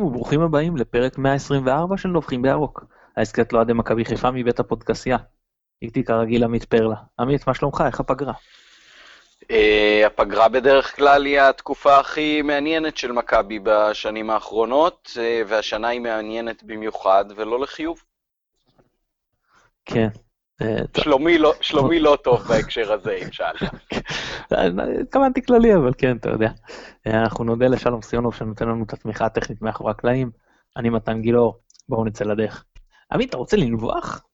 שלום וברוכים הבאים לפרק 124 של נובחים בירוק. ההסכת לאוהדי מכבי חיפה מבית הפודקסייה. איתי כרגיל עמית פרלה. עמית, מה שלומך? איך הפגרה? Uh, הפגרה בדרך כלל היא התקופה הכי מעניינת של מכבי בשנים האחרונות, uh, והשנה היא מעניינת במיוחד, ולא לחיוב. כן. שלומי לא, שלומי לא טוב בהקשר הזה, אם שאלת. התכוונתי כללי, אבל כן, אתה יודע. אנחנו נודה לשלום סיונוב שנותן לנו את התמיכה הטכנית מאחורי הקלעים. אני מתן גילאור, בואו נצא לדרך. עמית, אתה רוצה לנבוח?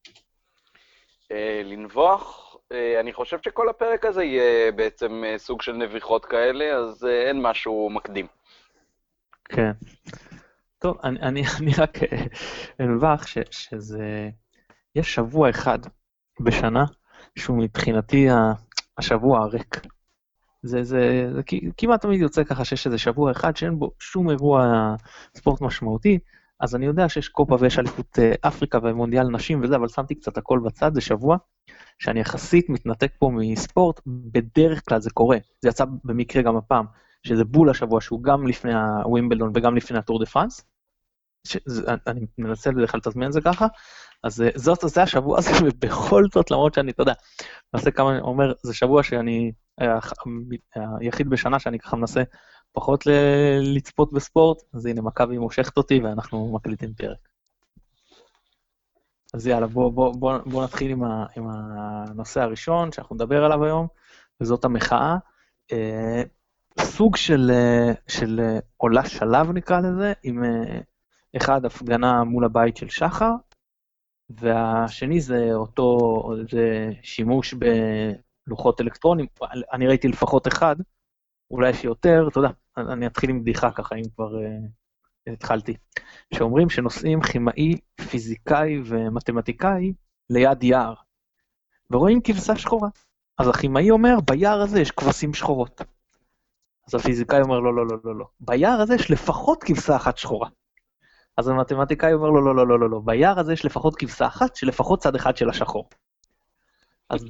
לנבוח? אה, אני חושב שכל הפרק הזה יהיה בעצם אה, סוג של נביחות כאלה, אז אה, אין משהו מקדים. כן. טוב, אני, אני, אני רק אנבח שזה... יש שבוע אחד בשנה שהוא מבחינתי השבוע הריק. זה, זה, זה כמעט תמיד יוצא ככה שיש איזה שבוע אחד שאין בו שום אירוע ספורט משמעותי, אז אני יודע שיש קופה ויש אליפות אפריקה ומונדיאל נשים וזה, אבל שמתי קצת הכל בצד, זה שבוע שאני יחסית מתנתק פה מספורט, בדרך כלל זה קורה, זה יצא במקרה גם הפעם, שזה בול השבוע שהוא גם לפני הווימבלדון וגם לפני הטור דה פרנס, אני מנסה בדרך כלל לתזמן את זה ככה, אז אה, זאת, זה השבוע הזה, ובכל זאת, למרות שאני, אתה יודע, מנסה כמה, אומר, זה שבוע שאני, אה, היחיד בשנה שאני ככה מנסה פחות לצפות בספורט, אז הנה, מכבי מושכת אותי ואנחנו מקליטים פרק. אז יאללה, בואו בוא, בוא, בוא נתחיל עם, ה, עם הנושא הראשון שאנחנו נדבר עליו היום, וזאת המחאה. אה, סוג של, אה, של אה, עולה שלב נקרא לזה, עם אה, אחד הפגנה מול הבית של שחר, והשני זה אותו, זה שימוש בלוחות אלקטרונים, אני ראיתי לפחות אחד, אולי יש יותר, אתה יודע, אני אתחיל עם בדיחה ככה, אם כבר אה, התחלתי, שאומרים שנוסעים כימאי, פיזיקאי ומתמטיקאי ליד יער, ורואים כבשה שחורה. אז הכימאי אומר, ביער הזה יש כבשים שחורות. אז הפיזיקאי אומר, לא, לא, לא, לא, לא. ביער הזה יש לפחות כבשה אחת שחורה. אז המתמטיקאי אומר, לא, לא, לא, לא, לא, לא. ביער הזה יש לפחות כבשה אחת שלפחות צד אחד של השחור. אז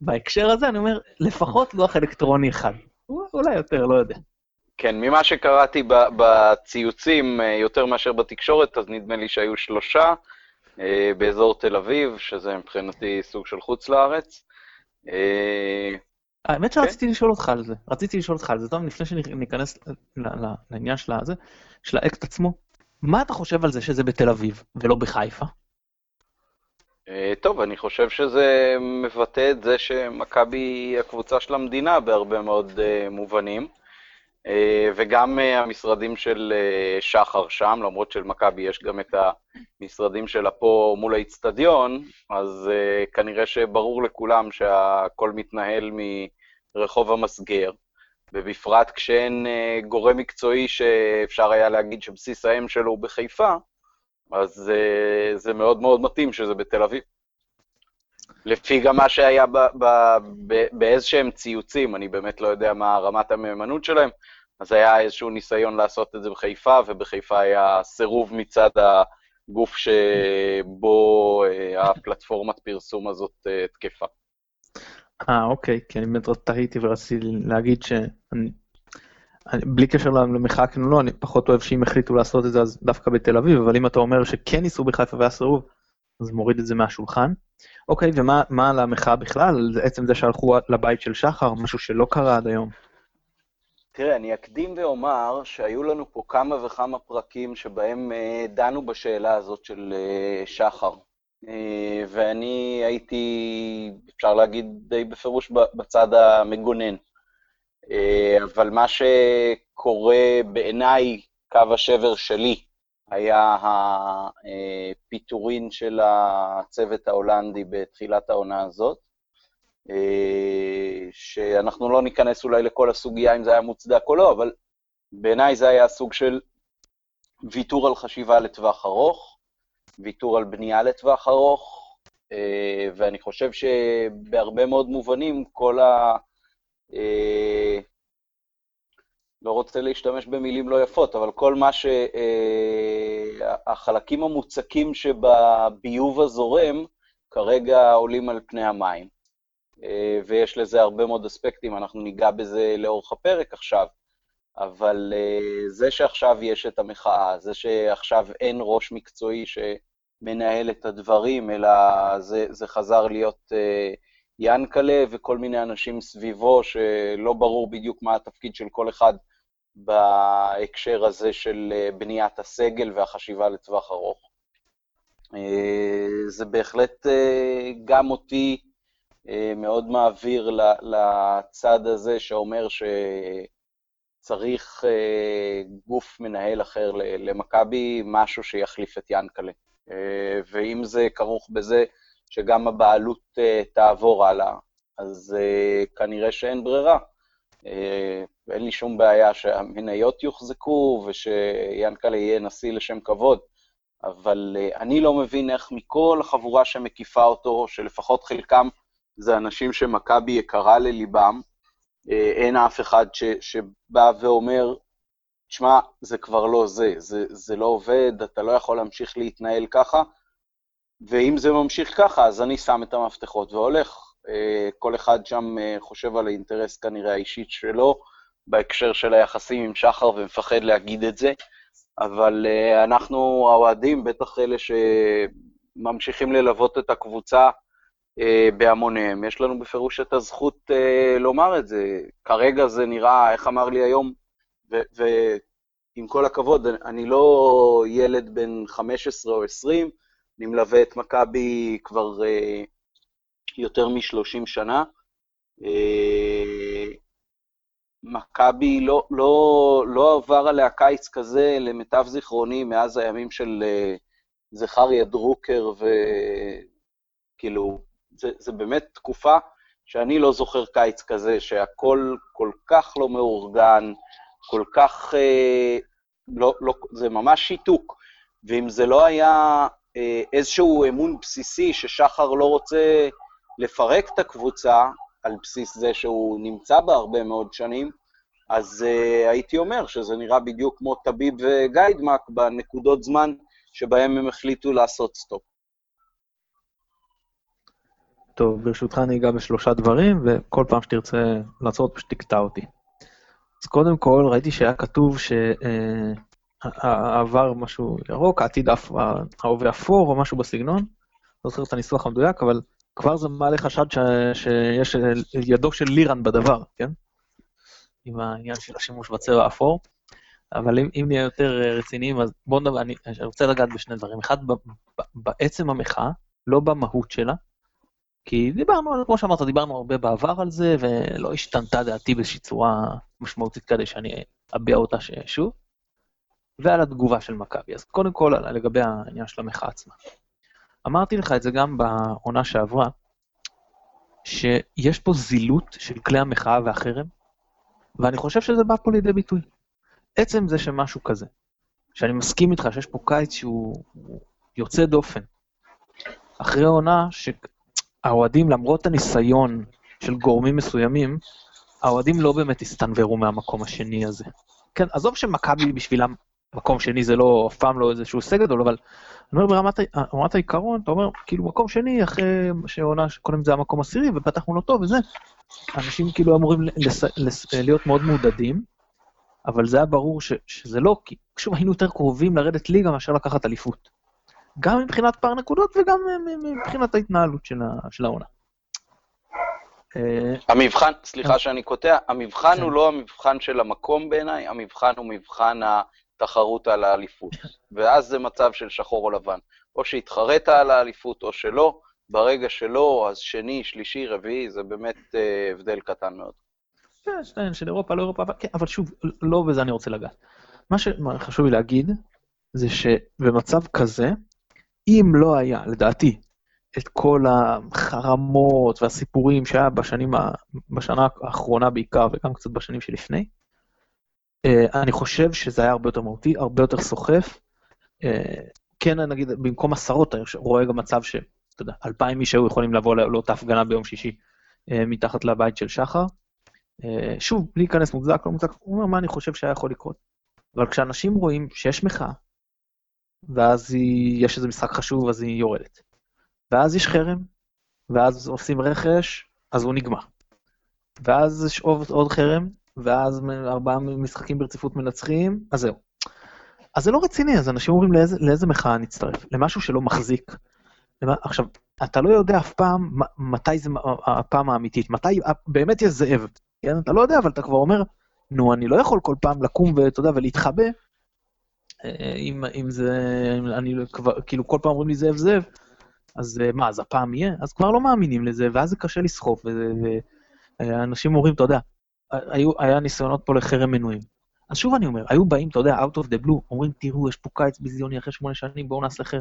בהקשר הזה אני אומר, לפחות לוח אלקטרוני אחד. אולי יותר, לא יודע. כן, ממה שקראתי בציוצים אה, יותר מאשר בתקשורת, אז נדמה לי שהיו שלושה אה, באזור תל אביב, שזה מבחינתי סוג של חוץ לארץ. אה, האמת שרציתי לשאול אותך על זה, רציתי לשאול אותך על זה, טוב, לפני שניכנס לעניין של הזה, של האקט עצמו, מה אתה חושב על זה שזה בתל אביב ולא בחיפה? טוב, אני חושב שזה מבטא את זה שמכבי היא הקבוצה של המדינה בהרבה מאוד מובנים. אה, וגם אה, המשרדים של אה, שחר שם, למרות שלמכבי יש גם את המשרדים שלה פה מול האיצטדיון, אז כנראה שברור לכולם שהכל מתנהל מרחוב המסגר, ובפרט כשאין גורם מקצועי שאפשר היה להגיד שבסיס האם שלו הוא בחיפה, אז זה מאוד מאוד מתאים שזה בתל אביב. לפי גם מה שהיה באיזשהם ציוצים, אני באמת לא יודע מה רמת המהימנות שלהם, אז היה איזשהו ניסיון לעשות את זה בחיפה, ובחיפה היה סירוב מצד הגוף שבו אה, הפלטפורמת פרסום הזאת אה, תקפה. אה, אוקיי, כי אני באמת תהיתי ורציתי להגיד ש... בלי קשר למחאה כן או לא, אני פחות אוהב שאם החליטו לעשות את זה אז דווקא בתל אביב, אבל אם אתה אומר שכן ניסו בחיפה והיה סירוב, אז מוריד את זה מהשולחן. אוקיי, ומה על המחאה בכלל? עצם זה שהלכו לבית של שחר, משהו שלא קרה עד היום. תראה, אני אקדים ואומר שהיו לנו פה כמה וכמה פרקים שבהם uh, דנו בשאלה הזאת של uh, שחר. אה, ואני הייתי, אפשר להגיד די בפירוש, בצד המגונן. אה, אבל מה שקורה בעיניי, קו השבר שלי, היה הפיטורין של הצוות ההולנדי בתחילת העונה הזאת. אה, שאנחנו לא ניכנס אולי לכל הסוגיה אם זה היה מוצדק או לא, אבל בעיניי זה היה סוג של ויתור על חשיבה לטווח ארוך, ויתור על בנייה לטווח ארוך, אה, ואני חושב שבהרבה מאוד מובנים כל ה... אה, לא רוצה להשתמש במילים לא יפות, אבל כל מה שהחלקים המוצקים שבביוב הזורם כרגע עולים על פני המים. אה, ויש לזה הרבה מאוד אספקטים, אנחנו ניגע בזה לאורך הפרק עכשיו, אבל uh, זה שעכשיו יש את המחאה, זה שעכשיו אין ראש מקצועי שמנהל את הדברים, אלא זה, זה חזר להיות uh, ינקלה וכל מיני אנשים סביבו, שלא ברור בדיוק מה התפקיד של כל אחד בהקשר הזה של uh, בניית הסגל והחשיבה לטווח ארוך. זה בהחלט גם אותי מאוד מעביר לצד הזה שאומר ש... צריך אה, גוף מנהל אחר למכבי, משהו שיחליף את ינקלה. אה, ואם זה כרוך בזה שגם הבעלות אה, תעבור הלאה, אז אה, כנראה שאין ברירה. אין לי שום בעיה שהמניות יוחזקו ושיאנקלה יהיה נשיא לשם כבוד, אבל אני לא מבין איך מכל החבורה שמקיפה אותו, שלפחות חלקם זה אנשים שמכבי יקרה לליבם, אין אף אחד ש, שבא ואומר, שמע, זה כבר לא זה, זה, זה לא עובד, אתה לא יכול להמשיך להתנהל ככה, ואם זה ממשיך ככה, אז אני שם את המפתחות והולך. אה, כל אחד שם אה, חושב על האינטרס כנראה האישית שלו, בהקשר של היחסים עם שחר, ומפחד להגיד את זה, אבל אנחנו האוהדים, בטח אלה שממשיכים ללוות את הקבוצה, אה, בהמוניהם. יש לנו בפירוש את הזכות אה, לומר את זה. כרגע זה נראה, איך אמר לי היום, ועם כל הכבוד, אני לא ילד בן 15 או 20, אני מלווה את מכבי כבר אה, יותר מ-30 שנה. אה, מכבי לא, לא, לא עבר עליה קיץ כזה, למיטב זיכרוני, מאז הימים של אה, זכריה דרוקר, וכאילו, זה, זה באמת תקופה שאני לא זוכר קיץ כזה, שהכל כל כך לא מאורגן, כל כך... אה, לא, לא, זה ממש שיתוק. ואם זה לא היה אה, איזשהו אמון בסיסי ששחר לא רוצה לפרק את הקבוצה, על בסיס זה שהוא נמצא בה הרבה מאוד שנים, אז uh, הייתי אומר שזה נראה בדיוק כמו טביב וגיידמק בנקודות זמן שבהם הם החליטו לעשות סטופ. טוב, ברשותך אני אגע בשלושה דברים, וכל פעם שתרצה לעצור פשוט תקטע אותי. אז קודם כל, ראיתי שהיה כתוב שהעבר אה, משהו ירוק, העתיד ההווה אפור או משהו בסגנון, לא זוכר את הניסוח המדויק, אבל כבר זה מעלה חשד ש... שיש ידו של לירן בדבר, כן? עם העניין של השימוש בצבע האפור. אבל אם, אם נהיה יותר רציניים, אז בואו נדבר, אני רוצה לגעת בשני דברים. אחד, בעצם המחאה, לא במהות שלה, כי דיברנו, כמו שאמרת, דיברנו הרבה בעבר על זה, ולא השתנתה דעתי באיזושהי צורה משמעותית כדי שאני אביע אותה שוב, ועל התגובה של מכבי. אז קודם כל, לגבי העניין של המחאה עצמה. אמרתי לך את זה גם בעונה שעברה, שיש פה זילות של כלי המחאה והחרם, ואני חושב שזה בא פה לידי ביטוי. עצם זה שמשהו כזה, שאני מסכים איתך שיש פה קיץ שהוא יוצא דופן, אחרי עונה האוהדים, למרות הניסיון של גורמים מסוימים, האוהדים לא באמת הסתנוורו מהמקום השני הזה. כן, עזוב שמכבי בשבילם מקום שני זה לא, אף פעם לא איזשהו הישג גדול, אבל אני אומר ברמת, ברמת העיקרון, אתה אומר, כאילו מקום שני, אחרי שעונה קודם זה המקום עשירי, ופתחנו לא טוב וזה, אנשים כאילו אמורים לס, לס, להיות מאוד מעודדים, אבל זה היה ברור ש, שזה לא, כי שוב היינו יותר קרובים לרדת ליגה מאשר לקחת אליפות. גם מבחינת פער נקודות וגם מבחינת ההתנהלות של העונה. אה, המבחן, סליחה שאני קוטע, המבחן הוא כן. לא המבחן של המקום בעיניי, המבחן הוא מבחן התחרות על האליפות. ואז זה מצב של שחור או לבן. או שהתחרית על האליפות או שלא, ברגע שלא, אז שני, שלישי, רביעי, זה באמת אה, הבדל קטן מאוד. כן, של אירופה, לא אירופה, כן, אבל שוב, לא בזה אני רוצה לגעת. מה שחשוב לי להגיד, זה שבמצב כזה, אם לא היה, לדעתי, את כל החרמות והסיפורים שהיה בשנים, בשנה האחרונה בעיקר, וגם קצת בשנים שלפני, אה, אני חושב שזה היה הרבה יותר מהותי, הרבה יותר סוחף. אה, כן, נגיד, במקום עשרות, אני רואה גם מצב ש, אתה יודע, אלפיים איש היו יכולים לבוא לאותה הפגנה ביום שישי אה, מתחת לבית של שחר. שוב, בלי להיכנס מוצדק, לא מוצדק, הוא אומר מה אני חושב שהיה יכול לקרות. אבל כשאנשים רואים שיש מחאה, ואז היא, יש איזה משחק חשוב, אז היא יורדת. ואז יש חרם, ואז עושים רכש, אז הוא נגמר. ואז יש עוד, עוד חרם, ואז ארבעה משחקים ברציפות מנצחים, אז זהו. אז זה לא רציני, אז אנשים אומרים לאיזה, לאיזה מחאה נצטרף? למשהו שלא מחזיק. למה, עכשיו, אתה לא יודע אף פעם מתי זה הפעם האמיתית, מתי באמת יש זאב. כן? אתה לא יודע, אבל אתה כבר אומר, נו, אני לא יכול כל פעם לקום ואתה יודע, ולהתחבא. אה, אם, אם זה, אם אני כבר, כאילו כל פעם אומרים לי זאב זאב, אז אה, מה, אז הפעם יהיה? אז כבר לא מאמינים לזה, ואז זה קשה לסחוף, ואנשים אומרים, אתה יודע, היו, היה ניסיונות פה לחרם מנויים. אז שוב אני אומר, היו באים, אתה יודע, out of the blue, אומרים, תראו, יש פה קיץ ביזיוני אחרי שמונה שנים, בואו נעשה חר,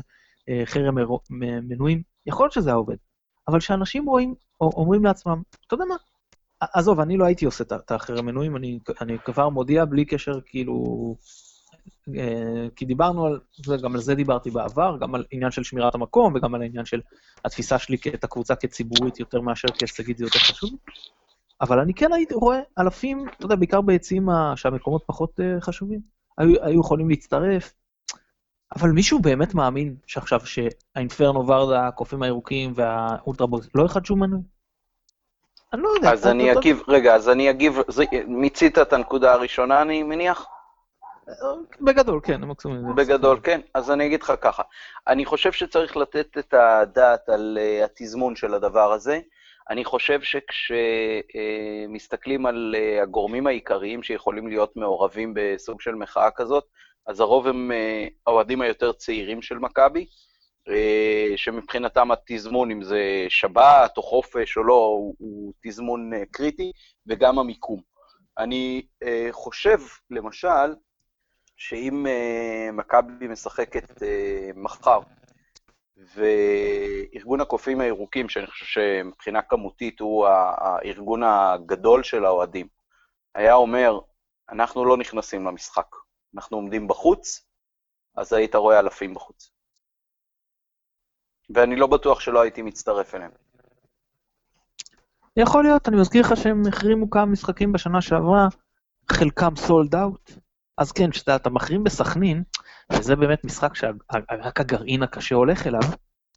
אה, חרם מנויים. יכול להיות שזה היה עובד, אבל כשאנשים רואים, אומרים לעצמם, אתה יודע מה, עזוב, אני לא הייתי עושה את החרם מנויים, אני, אני כבר מודיע בלי קשר, כאילו, אה, כי דיברנו על זה, גם על זה דיברתי בעבר, גם על עניין של שמירת המקום וגם על העניין של התפיסה שלי את הקבוצה כציבורית יותר מאשר כהישגית זה יותר חשוב. אבל אני כן הייתי רואה אלפים, אתה יודע, בעיקר ביציעים שהמקומות פחות uh, חשובים, היו, היו יכולים להצטרף, אבל מישהו באמת מאמין שעכשיו שהאינפרנו ורדה, הקופים הירוקים והאולטרבוקס לא יחדשו מנוי? אני לא יודע. אז אני אגיב, רגע, אז אני אגיב, מיצית את הנקודה הראשונה, אני מניח? בגדול, כן, המקסימום. בגדול, כן. אז אני אגיד לך ככה, אני חושב שצריך לתת את הדעת על uh, התזמון של הדבר הזה. אני חושב שכשמסתכלים uh, על uh, הגורמים העיקריים שיכולים להיות מעורבים בסוג של מחאה כזאת, אז הרוב הם האוהדים היותר צעירים של מכבי, שמבחינתם התזמון, אם זה שבת או חופש או לא, הוא, הוא תזמון קריטי, וגם המיקום. אני חושב, למשל, שאם uh, מכבי משחקת uh, מחר, וארגון הקופים הירוקים, שאני חושב שמבחינה כמותית הוא הארגון הגדול של האוהדים, היה אומר, אנחנו לא נכנסים למשחק, אנחנו עומדים בחוץ, אז היית רואה אלפים בחוץ. ואני לא בטוח שלא הייתי מצטרף אליהם. יכול להיות, אני מזכיר לך שהם החרימו כמה משחקים בשנה שעברה, חלקם סולד אאוט, אז כן, כשאתה מחרים בסכנין, וזה באמת משחק שרק הגרעין הקשה הולך אליו,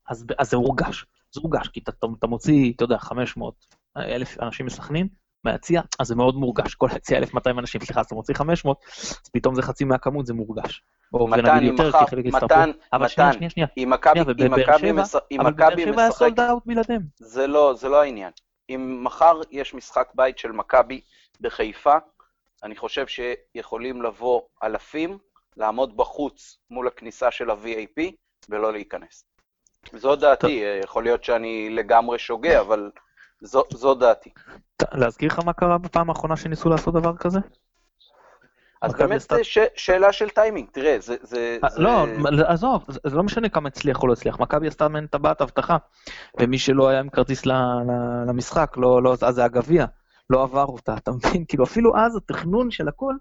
אז, אז זה הורגש. זה הורגש, כי אתה, אתה מוציא, אתה יודע, 500 אלף אנשים מסכנין, מהיציע, אז זה מאוד מורגש. כל היציע 1,200 אנשים, סליחה, אז אתה מוציא 500, אז פתאום זה חצי מהכמות, זה מורגש. מתן, אם מחר, מתן, מתן, אם מכבי משחק... אבל באר שבע היה סולד אאוט בלעדיהם. זה לא, זה לא העניין. אם מחר יש משחק בית של מכבי בחיפה, אני חושב שיכולים לבוא אלפים, לעמוד בחוץ מול הכניסה של ה-VAP ולא להיכנס. זו דעתי, יכול להיות שאני לגמרי שוגה, אבל זו, זו דעתי. להזכיר לך מה קרה בפעם האחרונה שניסו לעשות דבר כזה? אז באמת סת... ש... שאלה של טיימינג, תראה, זה... זה, אה, לא, זה... עזוב, זה לא משנה כמה הצליח או לא הצליח, מכבי עשתה מעין טבעת אבטחה, ומי שלא היה עם כרטיס למשחק, לא, לא, אז זה הגביע. לא עבר אותה, אתה מבין? כאילו אפילו אז התכנון של הכל,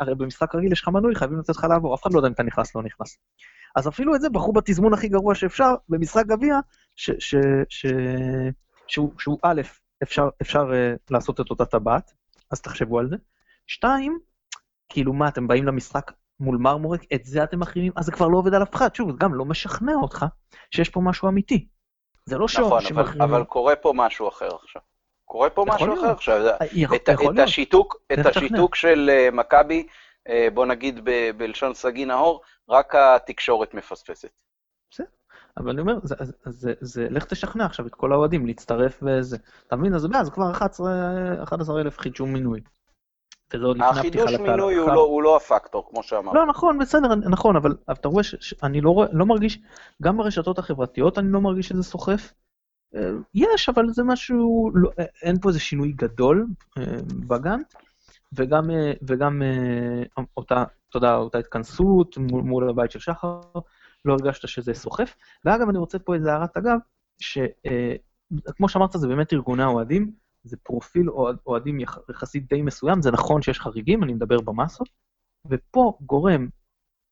הרי במשחק רגיל יש לך מנוי, חייבים לתת לך לעבור, אף אחד לא יודע אם אתה נכנס לא נכנס. אז אפילו את זה בחרו בתזמון הכי גרוע שאפשר, במשחק גביע, שהוא, א', אפשר, אפשר uh, לעשות את אותה טבעת, אז תחשבו על זה. שתיים, כאילו מה, אתם באים למשחק מול מרמורק, את זה אתם מחרימים, אז זה כבר לא עובד על אף אחד. שוב, זה גם לא משכנע אותך שיש פה משהו אמיתי. זה לא נכון, אבל, אבל קורה פה משהו אחר עכשיו. קורה פה משהו אחר עכשיו. את, את השיתוק, את השיתוק של uh, מכבי, uh, בוא נגיד ב, בלשון סגי נאור, רק התקשורת מפספסת. בסדר, אבל אני אומר, זה, זה, זה, זה, לך תשכנע עכשיו את כל האוהדים להצטרף וזה. אתה מבין? אז זה כבר 11 אלף חידשו מינוי. החידוש מינוי הוא לא, הוא לא הפקטור, כמו שאמרת. לא, נכון, בסדר, נכון, אבל אתה רואה שאני לא, לא מרגיש, גם ברשתות החברתיות אני לא מרגיש שזה סוחף. אה, יש, אבל זה משהו, לא, אה, אין פה איזה שינוי גדול אה, בגן, וגם, וגם אותה, יודע, אותה התכנסות מול, מול הבית של שחר, לא הרגשת שזה סוחף. ואגב, אני רוצה פה איזה הערת אגב, שכמו שאמרת, זה באמת ארגוני האוהדים, זה פרופיל אוהדים יחסית די מסוים, זה נכון שיש חריגים, אני מדבר במסות, ופה גורם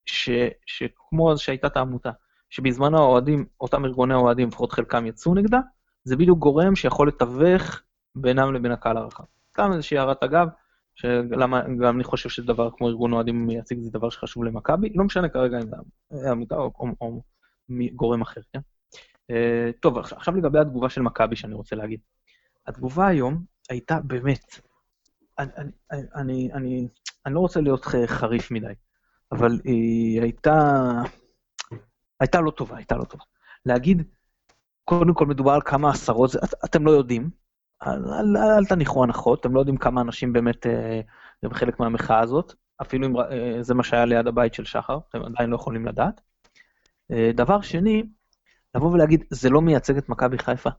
ש, שכמו שהייתה את העמותה, שבזמנו האוהדים, אותם ארגוני אוהדים, לפחות חלקם יצאו נגדה, זה בדיוק גורם שיכול לתווך בינם לבין הקהל הרחב. סתם איזושהי הערת אגב, שלמה גם אני חושב שדבר כמו ארגון אוהדים מייצג זה דבר שחשוב למכבי, לא משנה כרגע אם זה עמותה או, או, או גורם אחר, כן? Uh, טוב, עכשיו לגבי התגובה של מכבי שאני רוצה להגיד. התגובה היום הייתה באמת אני, אני, אני, אני, אני לא רוצה להיות חריף מדי, אבל היא הייתה, הייתה לא טובה, הייתה לא טובה. להגיד, קודם כל מדובר על כמה עשרות, את, אתם לא יודעים, אל, אל, אל תניחו הנחות, אתם לא יודעים כמה אנשים באמת אה, הם חלק מהמחאה הזאת, אפילו אם אה, זה מה שהיה ליד הבית של שחר, אתם עדיין לא יכולים לדעת. אה, דבר שני, לבוא ולהגיד, זה לא מייצג את מכבי חיפה.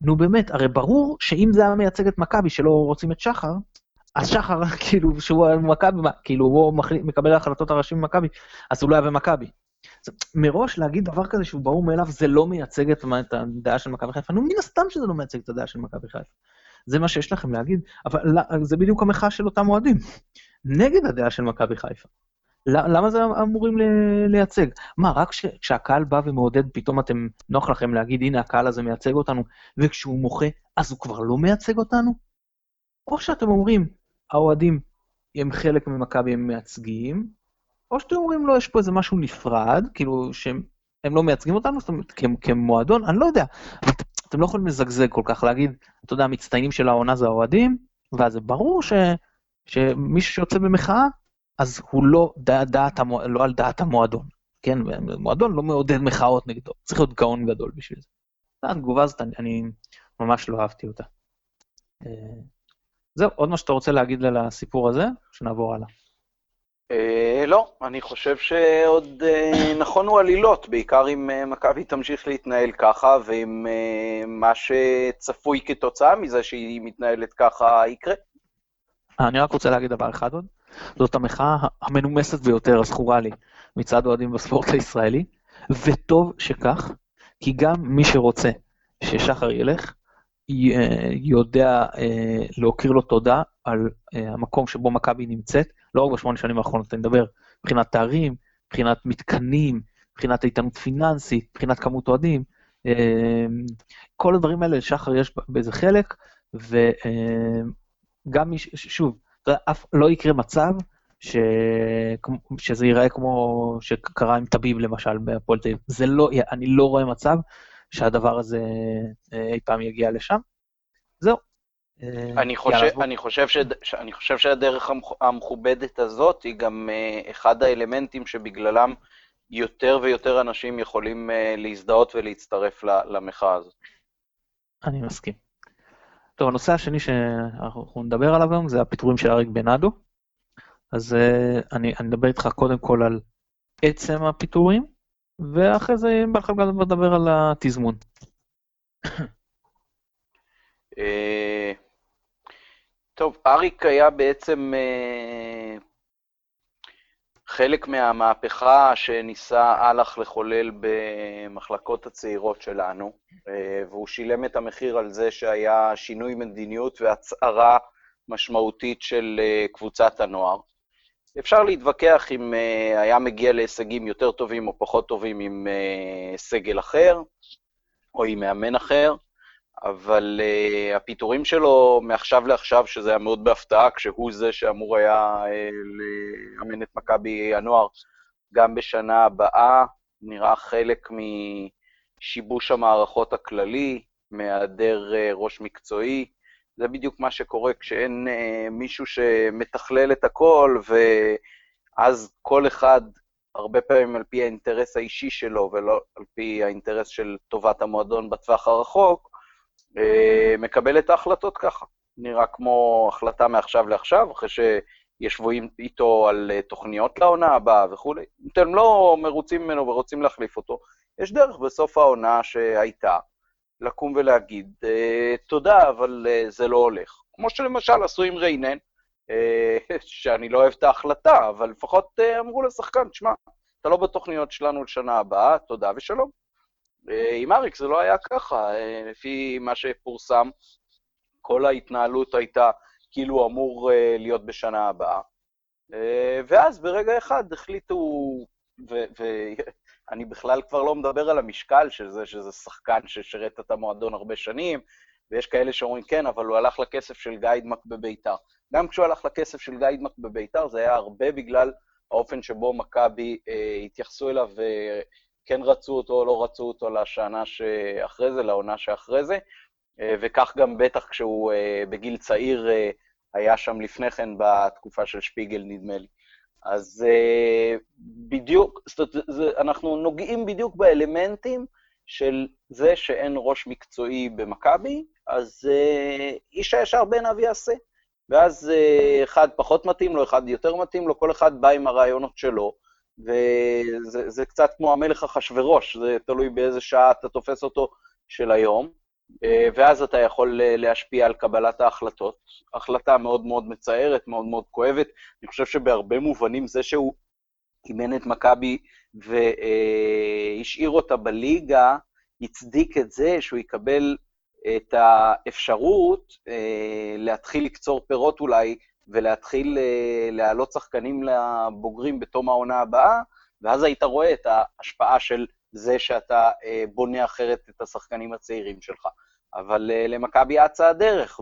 נו באמת, הרי ברור שאם זה היה מייצג את מכבי שלא רוצים את שחר, אז שחר, כאילו, שהוא מכבי, כאילו, הוא מקבל החלטות הראשי במכבי, אז הוא לא היה במכבי. מראש להגיד דבר כזה שהוא ברור מאליו, זה לא מייצג את, את הדעה של מכבי חיפה. נו, מן הסתם שזה לא מייצג את הדעה של מכבי חיפה. זה מה שיש לכם להגיד, אבל זה בדיוק המחאה של אותם אוהדים. נגד הדעה של מכבי חיפה. למה זה אמורים לייצג? מה, רק כשהקהל בא ומעודד, פתאום אתם, נוח לכם להגיד, הנה הקהל הזה מייצג אותנו, וכשהוא מוחה, אז הוא כבר לא מייצג אותנו? או שאתם אומרים, האוהדים הם חלק ממכבי, הם מייצגים, או שאתם אומרים, לא, יש פה איזה משהו נפרד, כאילו, שהם לא מייצגים אותנו, זאת אומרת, כמועדון, אני לא יודע. אתם לא יכולים לזגזג כל כך, להגיד, אתה יודע, המצטיינים של העונה זה האוהדים, ואז זה ברור ש, שמי שיוצא במחאה, אז הוא לא, דע, דעת, לא על דעת המועדון, כן? מועדון לא מעודד מחאות נגדו, צריך להיות גאון גדול בשביל זה. התגובה הזאת, אני, אני ממש לא אהבתי אותה. אה, זהו, עוד מה שאתה רוצה להגיד על הסיפור הזה, שנעבור הלאה. אה, לא, אני חושב שעוד אה, נכונו עלילות, בעיקר אם אה, מכבי תמשיך להתנהל ככה, ואם מה שצפוי כתוצאה מזה שהיא מתנהלת ככה יקרה. אני רק רוצה להגיד דבר אחד עוד, זאת המחאה המנומסת ביותר, הזכורה לי, מצד אוהדים בספורט הישראלי, וטוב שכך, כי גם מי שרוצה ששחר ילך, יודע להכיר לו תודה על המקום שבו מכבי נמצאת, לא רק בשמונה שנים האחרונות, אני מדבר מבחינת תארים, מבחינת מתקנים, מבחינת איתנות פיננסית, מבחינת כמות אוהדים. אמ, כל הדברים האלה, לשחר יש באיזה חלק, וגם מי, שוב, אף לא יקרה מצב ש... שזה ייראה כמו שקרה עם טביב למשל בהפועל תל אביב. זה לא, אני לא רואה מצב שהדבר הזה אה, אי פעם יגיע לשם. זהו, אני חושב, אני, חושב ש, אני חושב שהדרך המכובדת הזאת היא גם אה, אחד האלמנטים שבגללם יותר ויותר אנשים יכולים אה, להזדהות ולהצטרף למחאה הזאת. אני מסכים. טוב, הנושא השני שאנחנו נדבר עליו היום זה הפיטורים של אריק בנאדו. אז אני, אני אדבר איתך קודם כל על עצם הפיטורים, ואחרי זה אם בא לך גם לדבר על התזמון. טוב, אריק היה בעצם אה, חלק מהמהפכה שניסה אהלך לחולל במחלקות הצעירות שלנו, אה, והוא שילם את המחיר על זה שהיה שינוי מדיניות והצהרה משמעותית של אה, קבוצת הנוער. אפשר להתווכח אם היה מגיע להישגים יותר טובים או פחות טובים עם סגל אחר, או עם מאמן אחר. אבל uh, הפיטורים שלו מעכשיו לעכשיו, שזה היה מאוד בהפתעה, כשהוא זה שאמור היה uh, לאמן את מכבי הנוער גם בשנה הבאה, נראה חלק משיבוש המערכות הכללי, מהיעדר uh, ראש מקצועי. זה בדיוק מה שקורה כשאין uh, מישהו שמתכלל את הכל, ואז כל אחד, הרבה פעמים על פי האינטרס האישי שלו ולא על פי האינטרס של טובת המועדון בטווח הרחוק, מקבל את ההחלטות ככה. נראה כמו החלטה מעכשיו לעכשיו, אחרי שישבו איתו על אה, תוכניות לעונה הבאה וכולי. אם אתם לא מרוצים ממנו ורוצים להחליף אותו, יש דרך בסוף העונה שהייתה לקום ולהגיד, אה, תודה, אבל זה לא הולך. כמו שלמשל עשו עם ריינן, שאני לא אוהב את ההחלטה, אבל לפחות אמרו לשחקן, תשמע, אתה לא בתוכניות שלנו לשנה הבאה, תודה ושלום. עם אריק זה לא היה ככה, אה, לפי מה שפורסם, כל ההתנהלות הייתה כאילו אמור אה, להיות בשנה הבאה. אה, ואז ברגע אחד החליטו, ואני בכלל כבר לא מדבר על המשקל של זה, שזה שחקן ששירת את המועדון הרבה שנים, ויש כאלה שאומרים, כן, אבל הוא הלך לכסף של גיידמק בביתר. גם כשהוא הלך לכסף של גיידמק בביתר, זה היה הרבה בגלל האופן שבו מכבי אה, התייחסו אליו כן רצו אותו או לא רצו אותו לשנה שאחרי זה, לעונה שאחרי זה, אה, וכך גם בטח כשהוא אה, בגיל צעיר אה, היה שם לפני כן בתקופה של שפיגל, נדמה לי. אז בדיוק, זאת אומרת, אנחנו נוגעים בדיוק באלמנטים של זה שאין ראש מקצועי במכבי, אז איש הישר בעיניו יעשה. ואז אחד פחות מתאים לו, אחד יותר מתאים לו, כל אחד בא עם הרעיונות שלו, וזה קצת כמו המלך אחשורוש, זה תלוי באיזה שעה אתה תופס אותו של היום, uh, ואז אתה יכול להשפיע על קבלת ההחלטות. החלטה מאוד מאוד מצערת, מאוד מאוד כואבת. אני חושב שבהרבה מובנים זה שהוא אימן את מכבי והשאיר אותה בליגה, הצדיק את זה שהוא יקבל את האפשרות אה, להתחיל לקצור פירות אולי, ולהתחיל אה, להעלות שחקנים לבוגרים בתום העונה הבאה, ואז היית רואה את ההשפעה של זה שאתה אה, בונה אחרת את השחקנים הצעירים שלך. אבל למכבי אצה הדרך,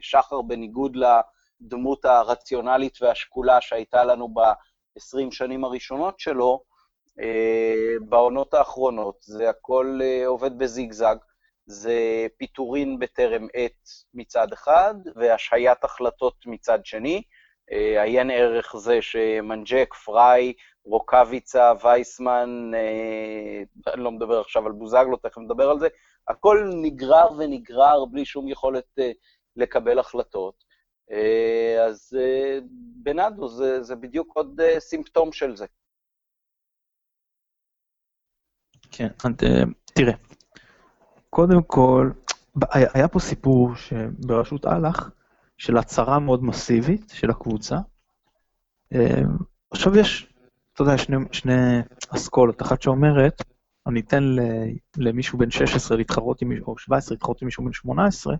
ושחר, בניגוד לדמות הרציונלית והשקולה שהייתה לנו ב-20 שנים הראשונות שלו, בעונות האחרונות זה הכל עובד בזיגזג. זה פיטורין בטרם עת מצד אחד, והשהיית החלטות מצד שני. אה, עיין ערך זה שמנג'ק, פריי, רוקאביצה, וייסמן, אה, אני לא מדבר עכשיו על בוזגלו, תכף נדבר על זה, הכל נגרר ונגרר בלי שום יכולת אה, לקבל החלטות. אז בנאדו זה, זה בדיוק עוד סימפטום של זה. כן, תראה, קודם כל, היה פה סיפור בראשות אהלך של הצהרה מאוד מסיבית של הקבוצה. אה, עכשיו יש, אתה יודע, שני, שני אסכולות, אחת שאומרת, אני אתן למישהו בן 16 להתחרות עם מישהו, או 17 להתחרות עם מישהו בן 18,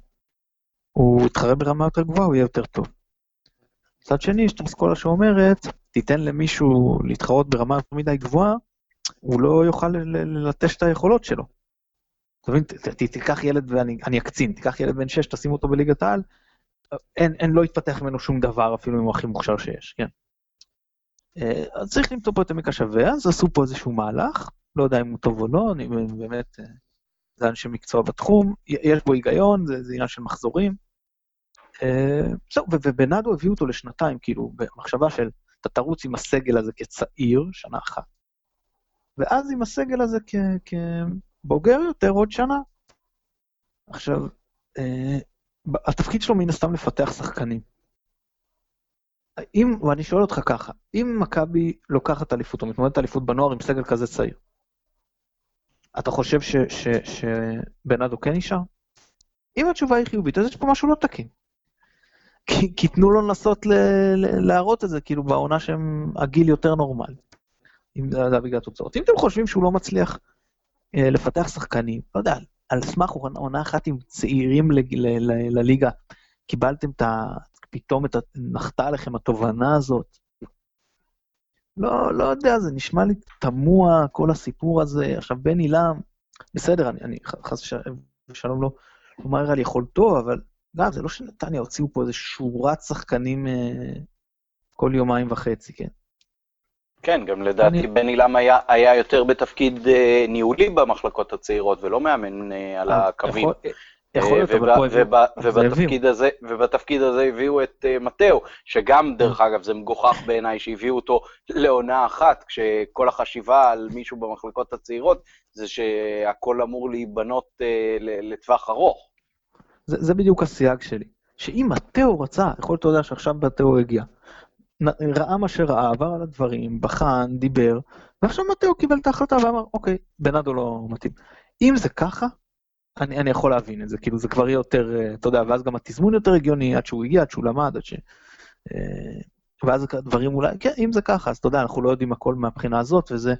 הוא יתחרה ברמה יותר גבוהה, הוא יהיה יותר טוב. מצד שני, יש את האסכולה שאומרת, תיתן למישהו להתחרות ברמה יותר מדי גבוהה, הוא לא יוכל ללטש את היכולות שלו. אתה מבין, תיקח ילד ואני אקצין, תיקח ילד בן 6, תשים אותו בליגת העל, אין, אין, לא יתפתח ממנו שום דבר, אפילו אם הוא הכי מוכשר שיש, כן. אה, אז צריך למצוא פה את עמק השווה, אז עשו פה איזשהו מהלך, לא יודע אם הוא טוב או לא, אני באמת, אה, זה אנשי מקצוע בתחום, יש בו היגיון, זה, זה עניין של מחזורים. אה, זהו, ובנאדו הביאו אותו לשנתיים, כאילו, במחשבה של, אתה תרוץ עם הסגל הזה כצעיר, שנה אחת, ואז עם הסגל הזה כ... כ בוגר יותר עוד שנה. עכשיו, אה, התפקיד שלו מן הסתם לפתח שחקנים. אם, ואני שואל אותך ככה, אם מכבי לוקחת אליפות או מתמודדת אליפות בנוער עם סגל כזה צעיר, אתה חושב שבנאדו כן נשאר? אם התשובה היא חיובית, אז יש פה משהו לא תקין. כי, כי תנו לו לנסות ל, ל, להראות את זה, כאילו בעונה שהגיל יותר נורמלי. אם זה היה בגלל התוצאות. אם אתם חושבים שהוא לא מצליח לפתח שחקנים, לא יודע, על סמך עונה אחת עם צעירים לליגה, קיבלתם את ה... פתאום את ה... נחתה עליכם התובנה הזאת. לא, לא יודע, זה נשמע לי תמוה, כל הסיפור הזה. עכשיו, בן עילם, בסדר, אני, אני חס ושלום לא לומר על יכולתו, אבל גם, זה לא שנתניה הוציאו פה איזה שורת שחקנים אה, כל יומיים וחצי, כן? כן, גם לדעתי אני... בן עילם היה, היה יותר בתפקיד אה, ניהולי במחלקות הצעירות, ולא מאמן אה, על אה, הקווים. יכול, יכול להיות, אבל פה הביאו. ובתפקיד הזה, ובתפקיד הזה הביאו את uh, מתאו, שגם, דרך אגב, זה מגוחך בעיניי שהביאו אותו לעונה אחת, כשכל החשיבה על מישהו במחלקות הצעירות, זה שהכל אמור להיבנות uh, לטווח ארוך. זה, זה בדיוק הסייג שלי. שאם מתאו רצה, יכול להיות, אתה יודע שעכשיו מתאו הגיע, ראה מה שראה, עבר על הדברים, בחן, דיבר, ועכשיו מתאו קיבל את ההחלטה ואמר, אוקיי, בנאדו לא מתאים. אם זה ככה, אני, אני יכול להבין את זה, כאילו זה כבר יהיה יותר, אה, אתה יודע, ואז גם התזמון יותר הגיוני, עד שהוא הגיע, עד שהוא למד, עד ש... אה, ואז דברים אולי, כן, אם זה ככה, אז אתה יודע, אנחנו לא יודעים הכל מהבחינה הזאת, וזה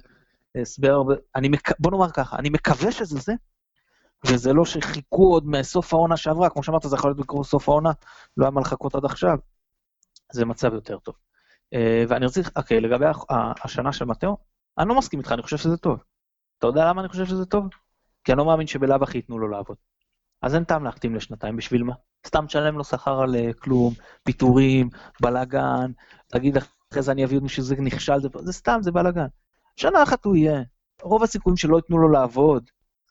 הסבר, אני מק... בוא נאמר ככה, אני מקווה שזה זה, וזה לא שחיכו עוד מסוף העונה שעברה, כמו שאמרת, זה יכול להיות בקרוב סוף העונה, לא היה מה לחכות עד עכשיו, זה מצב יותר טוב. אה, ואני רוצה, אוקיי, לגבי השנה של מתאו, אני לא מסכים איתך, אני חושב שזה טוב. אתה יודע למה אני חושב שזה טוב? כי אני לא מאמין שבלאו הכי ייתנו לו לעבוד. אז אין טעם להחתים לשנתיים, בשביל מה? סתם תשלם לו שכר על אה, כלום, פיטורים, בלאגן, תגיד אחרי זה אני אביא עוד מישהו שזה נכשל, זה, זה סתם, זה בלאגן. שנה אחת הוא יהיה, רוב הסיכויים שלא ייתנו לו לעבוד,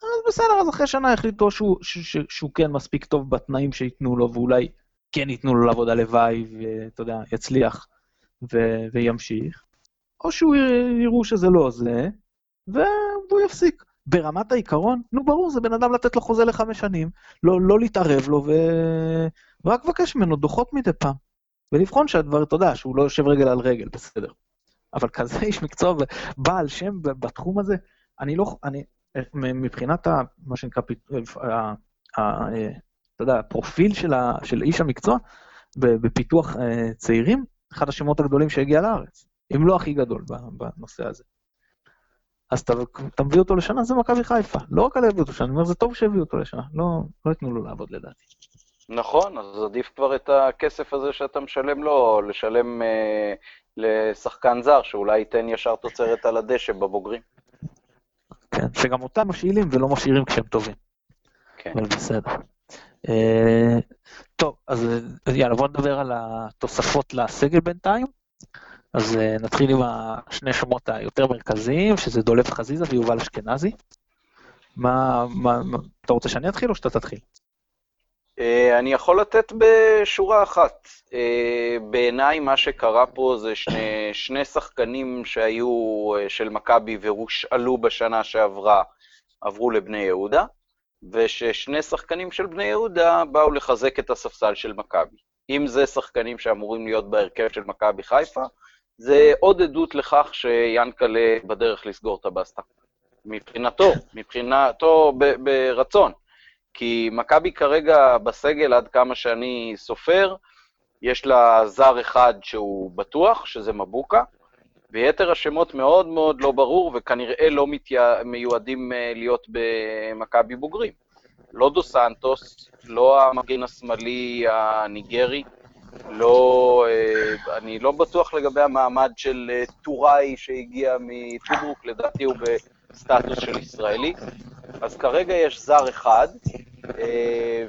אז בסדר, אז אחרי שנה החליטו שהוא, ש, ש, שהוא כן מספיק טוב בתנאים שייתנו לו, ואולי כן ייתנו לו לעבוד הלוואי, ואתה יודע, יצליח ו- וימשיך, או שהוא יראו שזה לא זה, והוא יפסיק. ברמת העיקרון, נו ברור, זה בן אדם לתת לו חוזה לחמש שנים, לא, לא להתערב לו. ורק לבקש ממנו דוחות מדי פעם. ולבחון שהדבר, אתה יודע, שהוא לא יושב רגל על רגל, בסדר. אבל כזה איש מקצוע ובעל שם בתחום הזה, אני לא, אני, מבחינת ה, מה שנקרא, ה, ה, אתה יודע, הפרופיל של, ה, של איש המקצוע בפיתוח אה, צעירים, אחד השמות הגדולים שהגיע לארץ, אם לא הכי גדול בנושא הזה. אז אתה, אתה מביא אותו לשנה, זה מכבי חיפה. לא רק על להביא אותו לשנה, אני אומר, זה טוב שהביאו אותו לשנה, לא, לא ייתנו לו לעבוד לדעתי. נכון, אז עדיף כבר את הכסף הזה שאתה משלם לו, לשלם אה, לשחקן זר, שאולי ייתן ישר תוצרת על הדשא בבוגרים. כן, שגם אותם משאילים ולא משאירים כשהם טובים. כן. אבל בסדר. אה, טוב, אז יאללה, בוא נדבר על התוספות לסגל בינתיים. אז uh, נתחיל עם השני שמות היותר מרכזיים, שזה דולף חזיזה ויובל אשכנזי. מה, מה, אתה רוצה שאני אתחיל או שאתה תתחיל? Uh, אני יכול לתת בשורה אחת. בעיניי מה שקרה פה זה שני, שני שחקנים שהיו של מכבי והושאלו בשנה שעברה, עברו לבני יהודה, וששני שחקנים של בני יהודה באו לחזק את הספסל של מכבי. אם זה שחקנים שאמורים להיות בהרכב של מכבי חיפה, זה עוד עדות לכך שיאנקלה בדרך לסגור את הבסטה. מבחינתו, מבחינתו ב- ברצון. כי מכבי כרגע בסגל, עד כמה שאני סופר, יש לה זר אחד שהוא בטוח, שזה מבוקה, ויתר השמות מאוד מאוד לא ברור, וכנראה לא מתיה... מיועדים אה, להיות במכבי בוגרים. לא דו סנטוס, לא המגן השמאלי הניגרי, לא, אה, אני לא בטוח לגבי המעמד של אה, טוראי שהגיע מטוברוק, לדעתי הוא בסטטוס של ישראלי. אז כרגע יש זר אחד,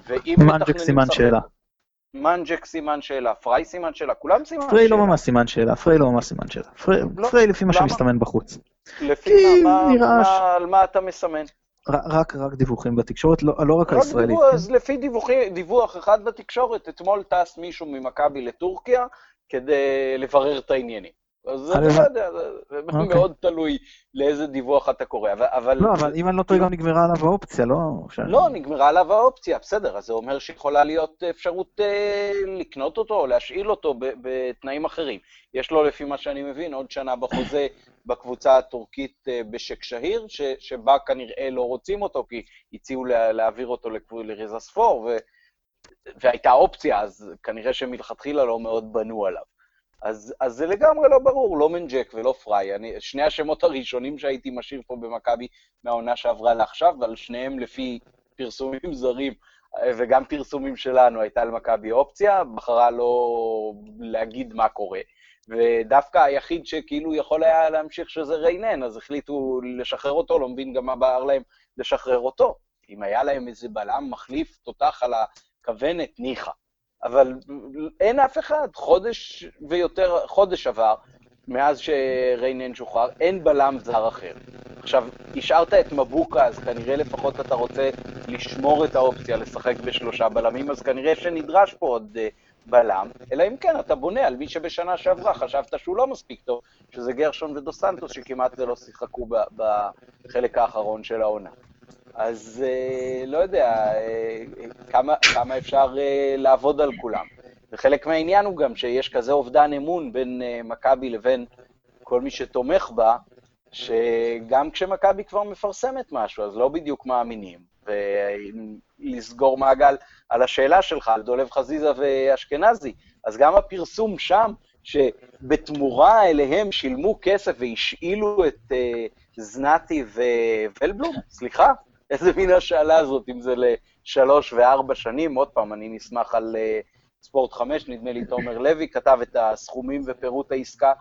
ואם... מנג'ק סימן שאלה. מנג'ק סימן שאלה, פריי סימן שאלה, כולם סימן שאלה. פריי לא ממש סימן שאלה, פריי לא ממש סימן שאלה. לא, פריי לפי מה שמסתמן בחוץ. לפי מה, על מה אתה מסמן? רק, רק דיווחים בתקשורת, לא, לא רק הישראלית. דיווח, כן? אז לפי דיווחי, דיווח אחד בתקשורת, אתמול טס מישהו ממכבי לטורקיה כדי לברר את העניינים. אז אני לא יודע, זה אוקיי. מאוד תלוי לאיזה דיווח אתה קורא, אבל... לא, אבל אם אני לא טועה, גם נגמרה עליו האופציה, לא... לא, נגמרה עליו האופציה, בסדר, אז זה אומר שיכולה להיות אפשרות אה, לקנות אותו או להשאיל אותו בתנאים אחרים. יש לו, לפי מה שאני מבין, עוד שנה בחוזה בקבוצה הטורקית אה, בשק שהיר, שבה כנראה לא רוצים אותו, כי הציעו להעביר אותו לריזה ספור, והייתה אופציה, אז כנראה שמלכתחילה לא מאוד בנו עליו. אז, אז זה לגמרי לא ברור, לא מנג'ק ולא פריי. אני, שני השמות הראשונים שהייתי משאיר פה במכבי מהעונה שעברה לעכשיו, ועל שניהם לפי פרסומים זרים וגם פרסומים שלנו הייתה למכבי אופציה, בחרה לא להגיד מה קורה. ודווקא היחיד שכאילו יכול היה להמשיך שזה ריינן, אז החליטו לשחרר אותו, לא מבין גם מה בער להם לשחרר אותו. אם היה להם איזה בלם מחליף תותח על הכוונת, ניחא. אבל אין אף אחד, חודש ויותר, חודש עבר, מאז שריינן שוחרר, אין בלם זר אחר. עכשיו, השארת את מבוקה, אז כנראה לפחות אתה רוצה לשמור את האופציה לשחק בשלושה בלמים, אז כנראה שנדרש פה עוד uh, בלם, אלא אם כן אתה בונה על מי שבשנה שעברה חשבת שהוא לא מספיק טוב, שזה גרשון ודו סנטוס, שכמעט ולא שיחקו בחלק האחרון של העונה. אז אה, לא יודע, אה, כמה, כמה אפשר אה, לעבוד על כולם. וחלק מהעניין הוא גם שיש כזה אובדן אמון בין מכבי לבין כל מי שתומך בה, שגם כשמכבי כבר מפרסמת משהו, אז לא בדיוק מאמינים. ולסגור מעגל על השאלה שלך, על דולב חזיזה ואשכנזי, אז גם הפרסום שם, שבתמורה אליהם שילמו כסף והשאילו את uh, זנתי וולבלום, סליחה, איזה מין השאלה זאת, אם זה לשלוש וארבע שנים, עוד פעם, אני נסמך על uh, ספורט חמש, נדמה לי תומר לוי כתב את הסכומים ופירוט העסקה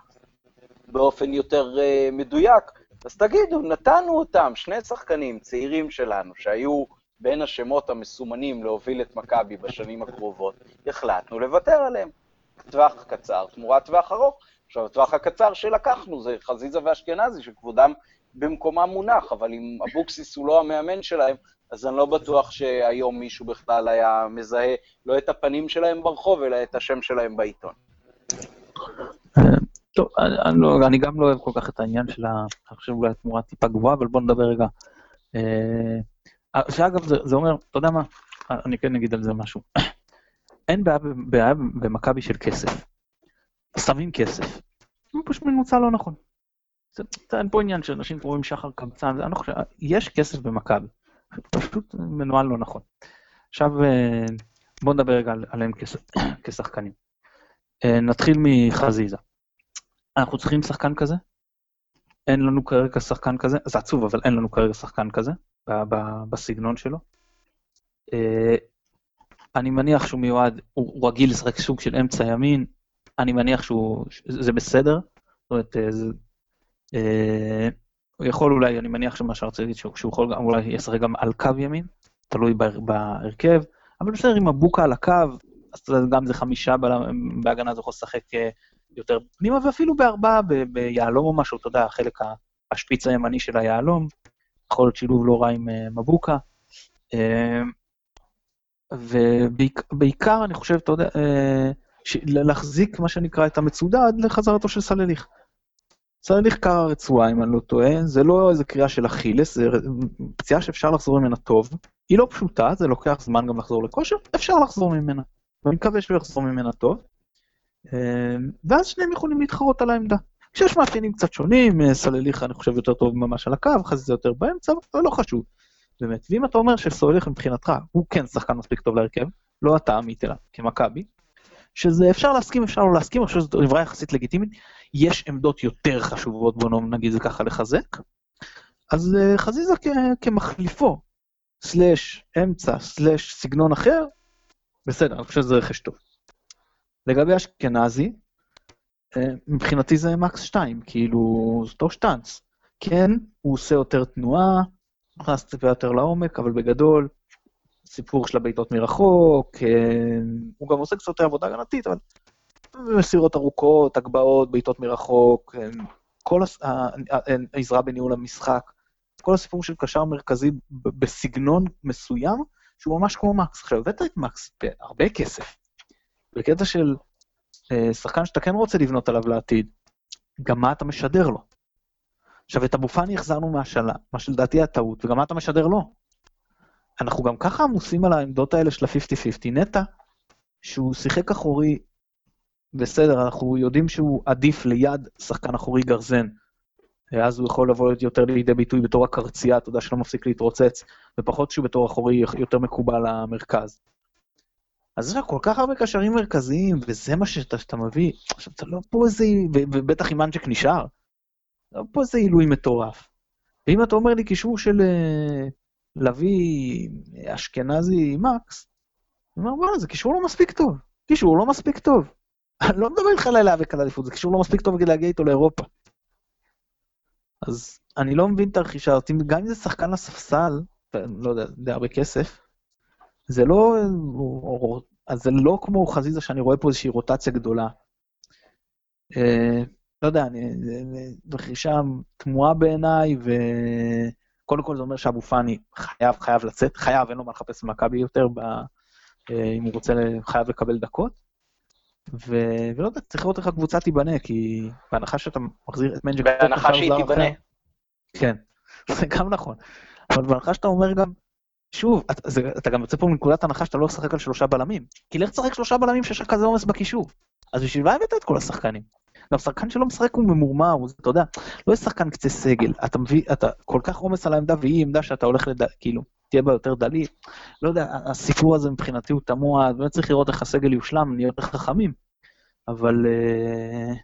באופן יותר uh, מדויק, אז תגידו, נתנו אותם, שני שחקנים צעירים שלנו, שהיו בין השמות המסומנים להוביל את מכבי בשנים הקרובות, החלטנו לוותר עליהם. טווח קצר תמורת טווח ארוך. עכשיו, הטווח הקצר שלקחנו זה חזיזה ואשכנזי, שכבודם במקומם מונח, אבל אם אבוקסיס הוא לא המאמן שלהם, אז אני לא בטוח שהיום מישהו בכלל היה מזהה לא את הפנים שלהם ברחוב, אלא את השם שלהם בעיתון. טוב, אני, לא, אני גם לא אוהב כל כך את העניין של ה... אני חושב אולי התמורה טיפה גבוהה, אבל בוא נדבר רגע. אה, שאגב, זה, זה אומר, אתה יודע מה, אני כן אגיד על זה משהו. אין בעיה, במכבי של כסף. שמים כסף. פשוט מנוצל לא נכון. זה, אין פה עניין שאנשים קוראים שחר קמצן, אני לא חושב, יש כסף במכבי. פשוט מנוהל לא נכון. עכשיו, אה, בואו נדבר רגע עליהם כשחקנים. אה, נתחיל מחזיזה. אנחנו צריכים שחקן כזה? אין לנו כרגע שחקן כזה, זה עצוב, אבל אין לנו כרגע שחקן כזה, בסגנון שלו. אה, אני מניח שהוא מיועד, הוא רגיל לשחק סוג של אמצע ימין, אני מניח שהוא, זה בסדר. זאת אומרת, הוא יכול אולי, אני מניח שמה שרציתי להגיד, שהוא יכול אולי ישחק גם על קו ימין, תלוי בהרכב, אבל בסדר, עם הבוקה על הקו, אז גם זה חמישה בהגנה, זה יכול לשחק אה, יותר פנימה, ואפילו בארבעה, ביהלום או משהו, אתה יודע, החלק השפיץ הימני של היהלום, יכול להיות שילוב לא רע עם אה, מבוקה. אה, ובעיקר אני חושב, אתה יודע, להחזיק מה שנקרא את המצודה עד לחזרתו של סלליך. צריך נחקר הרצועה, אם אני לא טועה, זה לא איזה קריאה של אכילס, זה פציעה שאפשר לחזור ממנה טוב. היא לא פשוטה, זה לוקח זמן גם לחזור לכושר, אפשר לחזור ממנה. ואני מקווה שהוא יחזור ממנה טוב. אמ, ואז שניהם יכולים להתחרות על העמדה. כשיש מאפיינים קצת שונים, אה, סלליך אני חושב יותר טוב ממש על הקו, חזית זה יותר באמצע, אבל לא חשוב. באמת. ואם אתה אומר שסלליך מבחינתך הוא כן שחקן מספיק טוב להרכב, לא אתה עמית אלא כמכבי, שזה אפשר להסכים, אפשר לא להסכים, אני חושב שזו דברה יחסית לגיטימית, יש עמדות יותר חשובות, בוא נגיד זה ככה, לחזק. אז uh, חזיזה כ- כמחליפו, סלאש אמצע, סלאש סגנון אחר, בסדר, אני חושב שזה רכש טוב. לגבי אשכנזי, uh, מבחינתי זה מקס 2, כאילו, זה אותו שטאנץ. כן, הוא עושה יותר תנועה, נכנס טיפה יותר לעומק, אבל בגדול, סיפור של הבעיטות מרחוק, אה, הוא גם עושה קצת עבודה הגנתית, אבל מסירות ארוכות, הגבהות, בעיטות מרחוק, אה, כל העזרה אה, בניהול המשחק, כל הסיפור של קשר מרכזי בסגנון מסוים, שהוא ממש כמו מקס. עכשיו, הבאת את מקס בהרבה כסף, בקטע של שחקן שאתה כן רוצה לבנות עליו לעתיד, גם מה אתה משדר לו. עכשיו, את אבו פאני החזרנו מהשאלה, מה שלדעתי הטעות, וגם מה אתה משדר לו. אנחנו גם ככה עמוסים על העמדות האלה של ה-50-50. נטע, שהוא שיחק אחורי, בסדר, אנחנו יודעים שהוא עדיף ליד שחקן אחורי גרזן. אז הוא יכול לבוא יותר לידי ביטוי בתור הקרצייה, אתה יודע, שלא מפסיק להתרוצץ, ופחות שהוא בתור אחורי יותר מקובל למרכז. אז יש לך כל כך הרבה קשרים מרכזיים, וזה מה שאתה, שאתה מביא. עכשיו, אתה לא פה איזה, ובטח עם אנג'ק נשאר, לא פה איזה עילוי מטורף. ואם אתה אומר לי קישור של להביא אשכנזי מקס, אני אומר, וואלה, זה קישור לא מספיק טוב. קישור לא מספיק טוב. אני לא מדבר איתך על להיאבק על אליפות, זה קישור לא מספיק טוב כדי להגיע איתו לאירופה. אז אני לא מבין את הרכישה הזאת, גם אם זה שחקן לספסל, לא יודע, די הרבה כסף, זה לא, אז זה לא כמו חזיזה שאני רואה פה איזושהי רוטציה גדולה. אה, לא יודע, רכישה תמוהה בעיניי, ו... קודם כל זה אומר שאבו פאני חייב, חייב לצאת, חייב, אין לו מה לחפש במכבי יותר, ב, אה, אם הוא רוצה, חייב לקבל דקות. ו... ולא יודע, צריך לראות איך הקבוצה תיבנה, כי בהנחה שאתה מחזיר את מנג'ק... בהנחה שהיא תיבנה. כן, זה גם נכון. אבל בהנחה שאתה אומר גם, שוב, אתה, זה, אתה גם יוצא פה מנקודת הנחה שאתה לא משחק על שלושה בלמים. כי לך תשחק שלושה בלמים שיש לך כזה עומס בקישור. אז בשביל מה הבאת את כל השחקנים? גם שחקן שלא משחק הוא ממורמר, הוא, אתה יודע, לא יש שחקן קצה סגל, אתה מביא, אתה כל כך עומס על העמדה והיא עמדה שאתה הולך לד... כאילו, תהיה בה יותר דליל. לא יודע, הסיפור הזה מבחינתי הוא תמוה, באמת צריך לראות איך הסגל יושלם, נהיה יותר חכמים. אבל uh,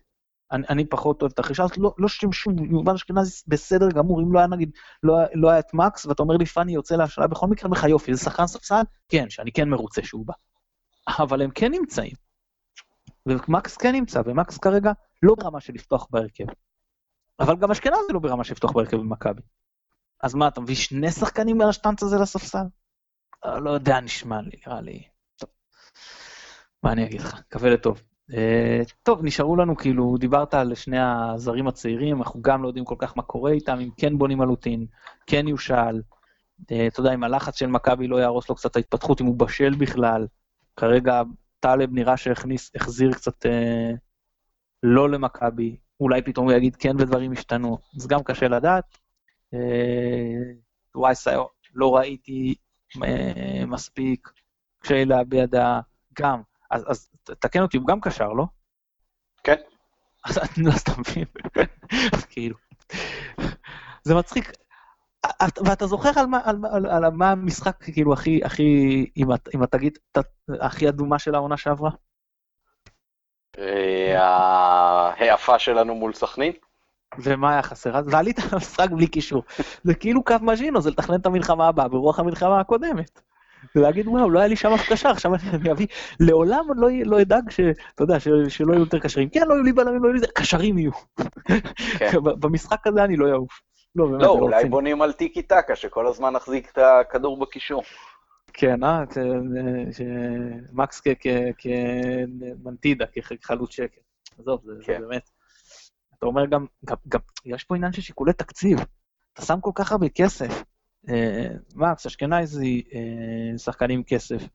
אני, אני פחות אוהב את הרכישה הזאת, לא, לא שום, יובל אשכנזי בסדר גמור, אם לא היה נגיד, לא, לא היה את מקס, ואתה אומר לי פאני יוצא להשאלה, בכל מקרה, אני אומר לך יופי, זה שחקן ספסל? כן, שאני כן מרוצה שהוא בא. אבל הם כן נמצאים. ומקס כן נמצא, ומקס כרגע לא ברמה של לפתוח בהרכב. אבל גם אשכנזי לא ברמה של לפתוח בהרכב במכבי. אז מה, אתה מביא שני שחקנים על השטנץ הזה לספסל? אה, לא יודע, נשמע לי, נראה לי. טוב. מה אני אגיד לך? מקווה לטוב. Uh, טוב, נשארו לנו, כאילו, דיברת על שני הזרים הצעירים, אנחנו גם לא יודעים כל כך מה קורה איתם, אם כן בונים עלוטין, כן יושל. אתה יודע, אם הלחץ של מכבי לא יהרוס לו קצת ההתפתחות, אם הוא בשל בכלל. כרגע טלב נראה שהכניס, החזיר קצת אה, לא למכבי, אולי פתאום הוא יגיד כן ודברים השתנו, אז גם קשה לדעת. אה, וייס לא ראיתי אה, מספיק, קשה להביע דעה, גם. אז, אז תקן אותי, הוא גם קשר, לא? כן. אז אתה מבין, כאילו, זה מצחיק. ואתה זוכר על מה, על, על, על מה המשחק, כאילו, הכי, הכי, אם, אם אתה תגיד, הכי אדומה של העונה שעברה? ההאפה שלנו מול סכנין? ומה היה חסר? ועלית למשחק בלי קישור. זה כאילו קו מז'ינו, זה לתכנן את המלחמה הבאה ברוח המלחמה הקודמת. ולהגיד, וואו, לא היה לי שם אף קשר, עכשיו אני אביא, לעולם לא, לא אדאג ש... אתה יודע, שלא יהיו יותר קשרים. כן, לא יהיו לי בלמים, לא יהיו לי... קשרים יהיו. כן. במשחק הזה אני לא אעוף. לא, באמת, לא, אולי רוצים. בונים על טיקי טקה, שכל הזמן נחזיק את הכדור בקישור. כן, אה? מקס כמנטידה, כחלוץ שקל. עזוב, זה, כן. זה באמת... אתה אומר גם, גם, גם, יש פה עניין של שיקולי תקציב. אתה שם כל כך הרבה כסף. אה, מקס, אשכנזי, אה, שחקנים עם כסף.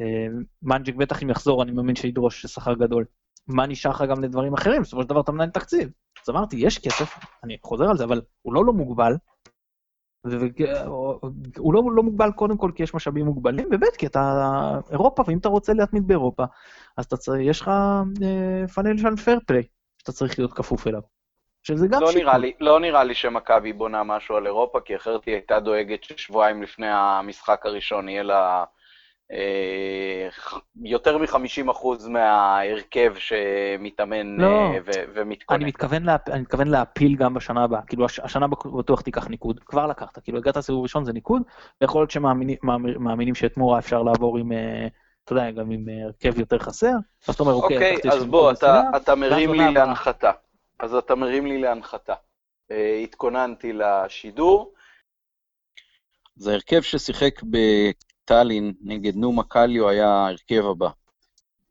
אה, מנג'יק בטח אם יחזור, אני מאמין שידרוש שכר גדול. מה נשאר לך גם לדברים אחרים? בסופו של דבר אתה מנהל תקציב. אז אמרתי, יש כסף, אני חוזר על זה, אבל הוא לא לא מוגבל. הוא לא, לא מוגבל קודם כל כי יש משאבים מוגבלים, וב' כי אתה אירופה, ואם אתה רוצה להתמיד באירופה, אז אתה צריך, יש לך פאנל פייר פליי, שאתה צריך להיות כפוף אליו. שזה גם לא שיקול. נראה לי, לא נראה לי שמכבי בונה משהו על אירופה, כי אחרת היא הייתה דואגת ששבועיים לפני המשחק הראשון יהיה לה אה, יותר מ-50% מההרכב שמתאמן לא, אה, ומתכונן. אני מתכוון, לה, אני מתכוון להפיל גם בשנה הבאה. כאילו, הש, השנה בטוח תיקח ניקוד, כבר לקחת. כאילו, הגעת לסיבוב ראשון זה ניקוד, ויכול להיות שמאמינים שאת מורה אפשר לעבור עם, אה, אתה יודע, גם עם הרכב יותר חסר. אז אתה אומר, אוקיי, אוקיי אז בוא, אתה, אתה מרים לי להנחתה. אז אתה מרים לי להנחתה. התכוננתי לשידור. זה הרכב ששיחק טאלין נגד נומה קליו היה ההרכב הבא.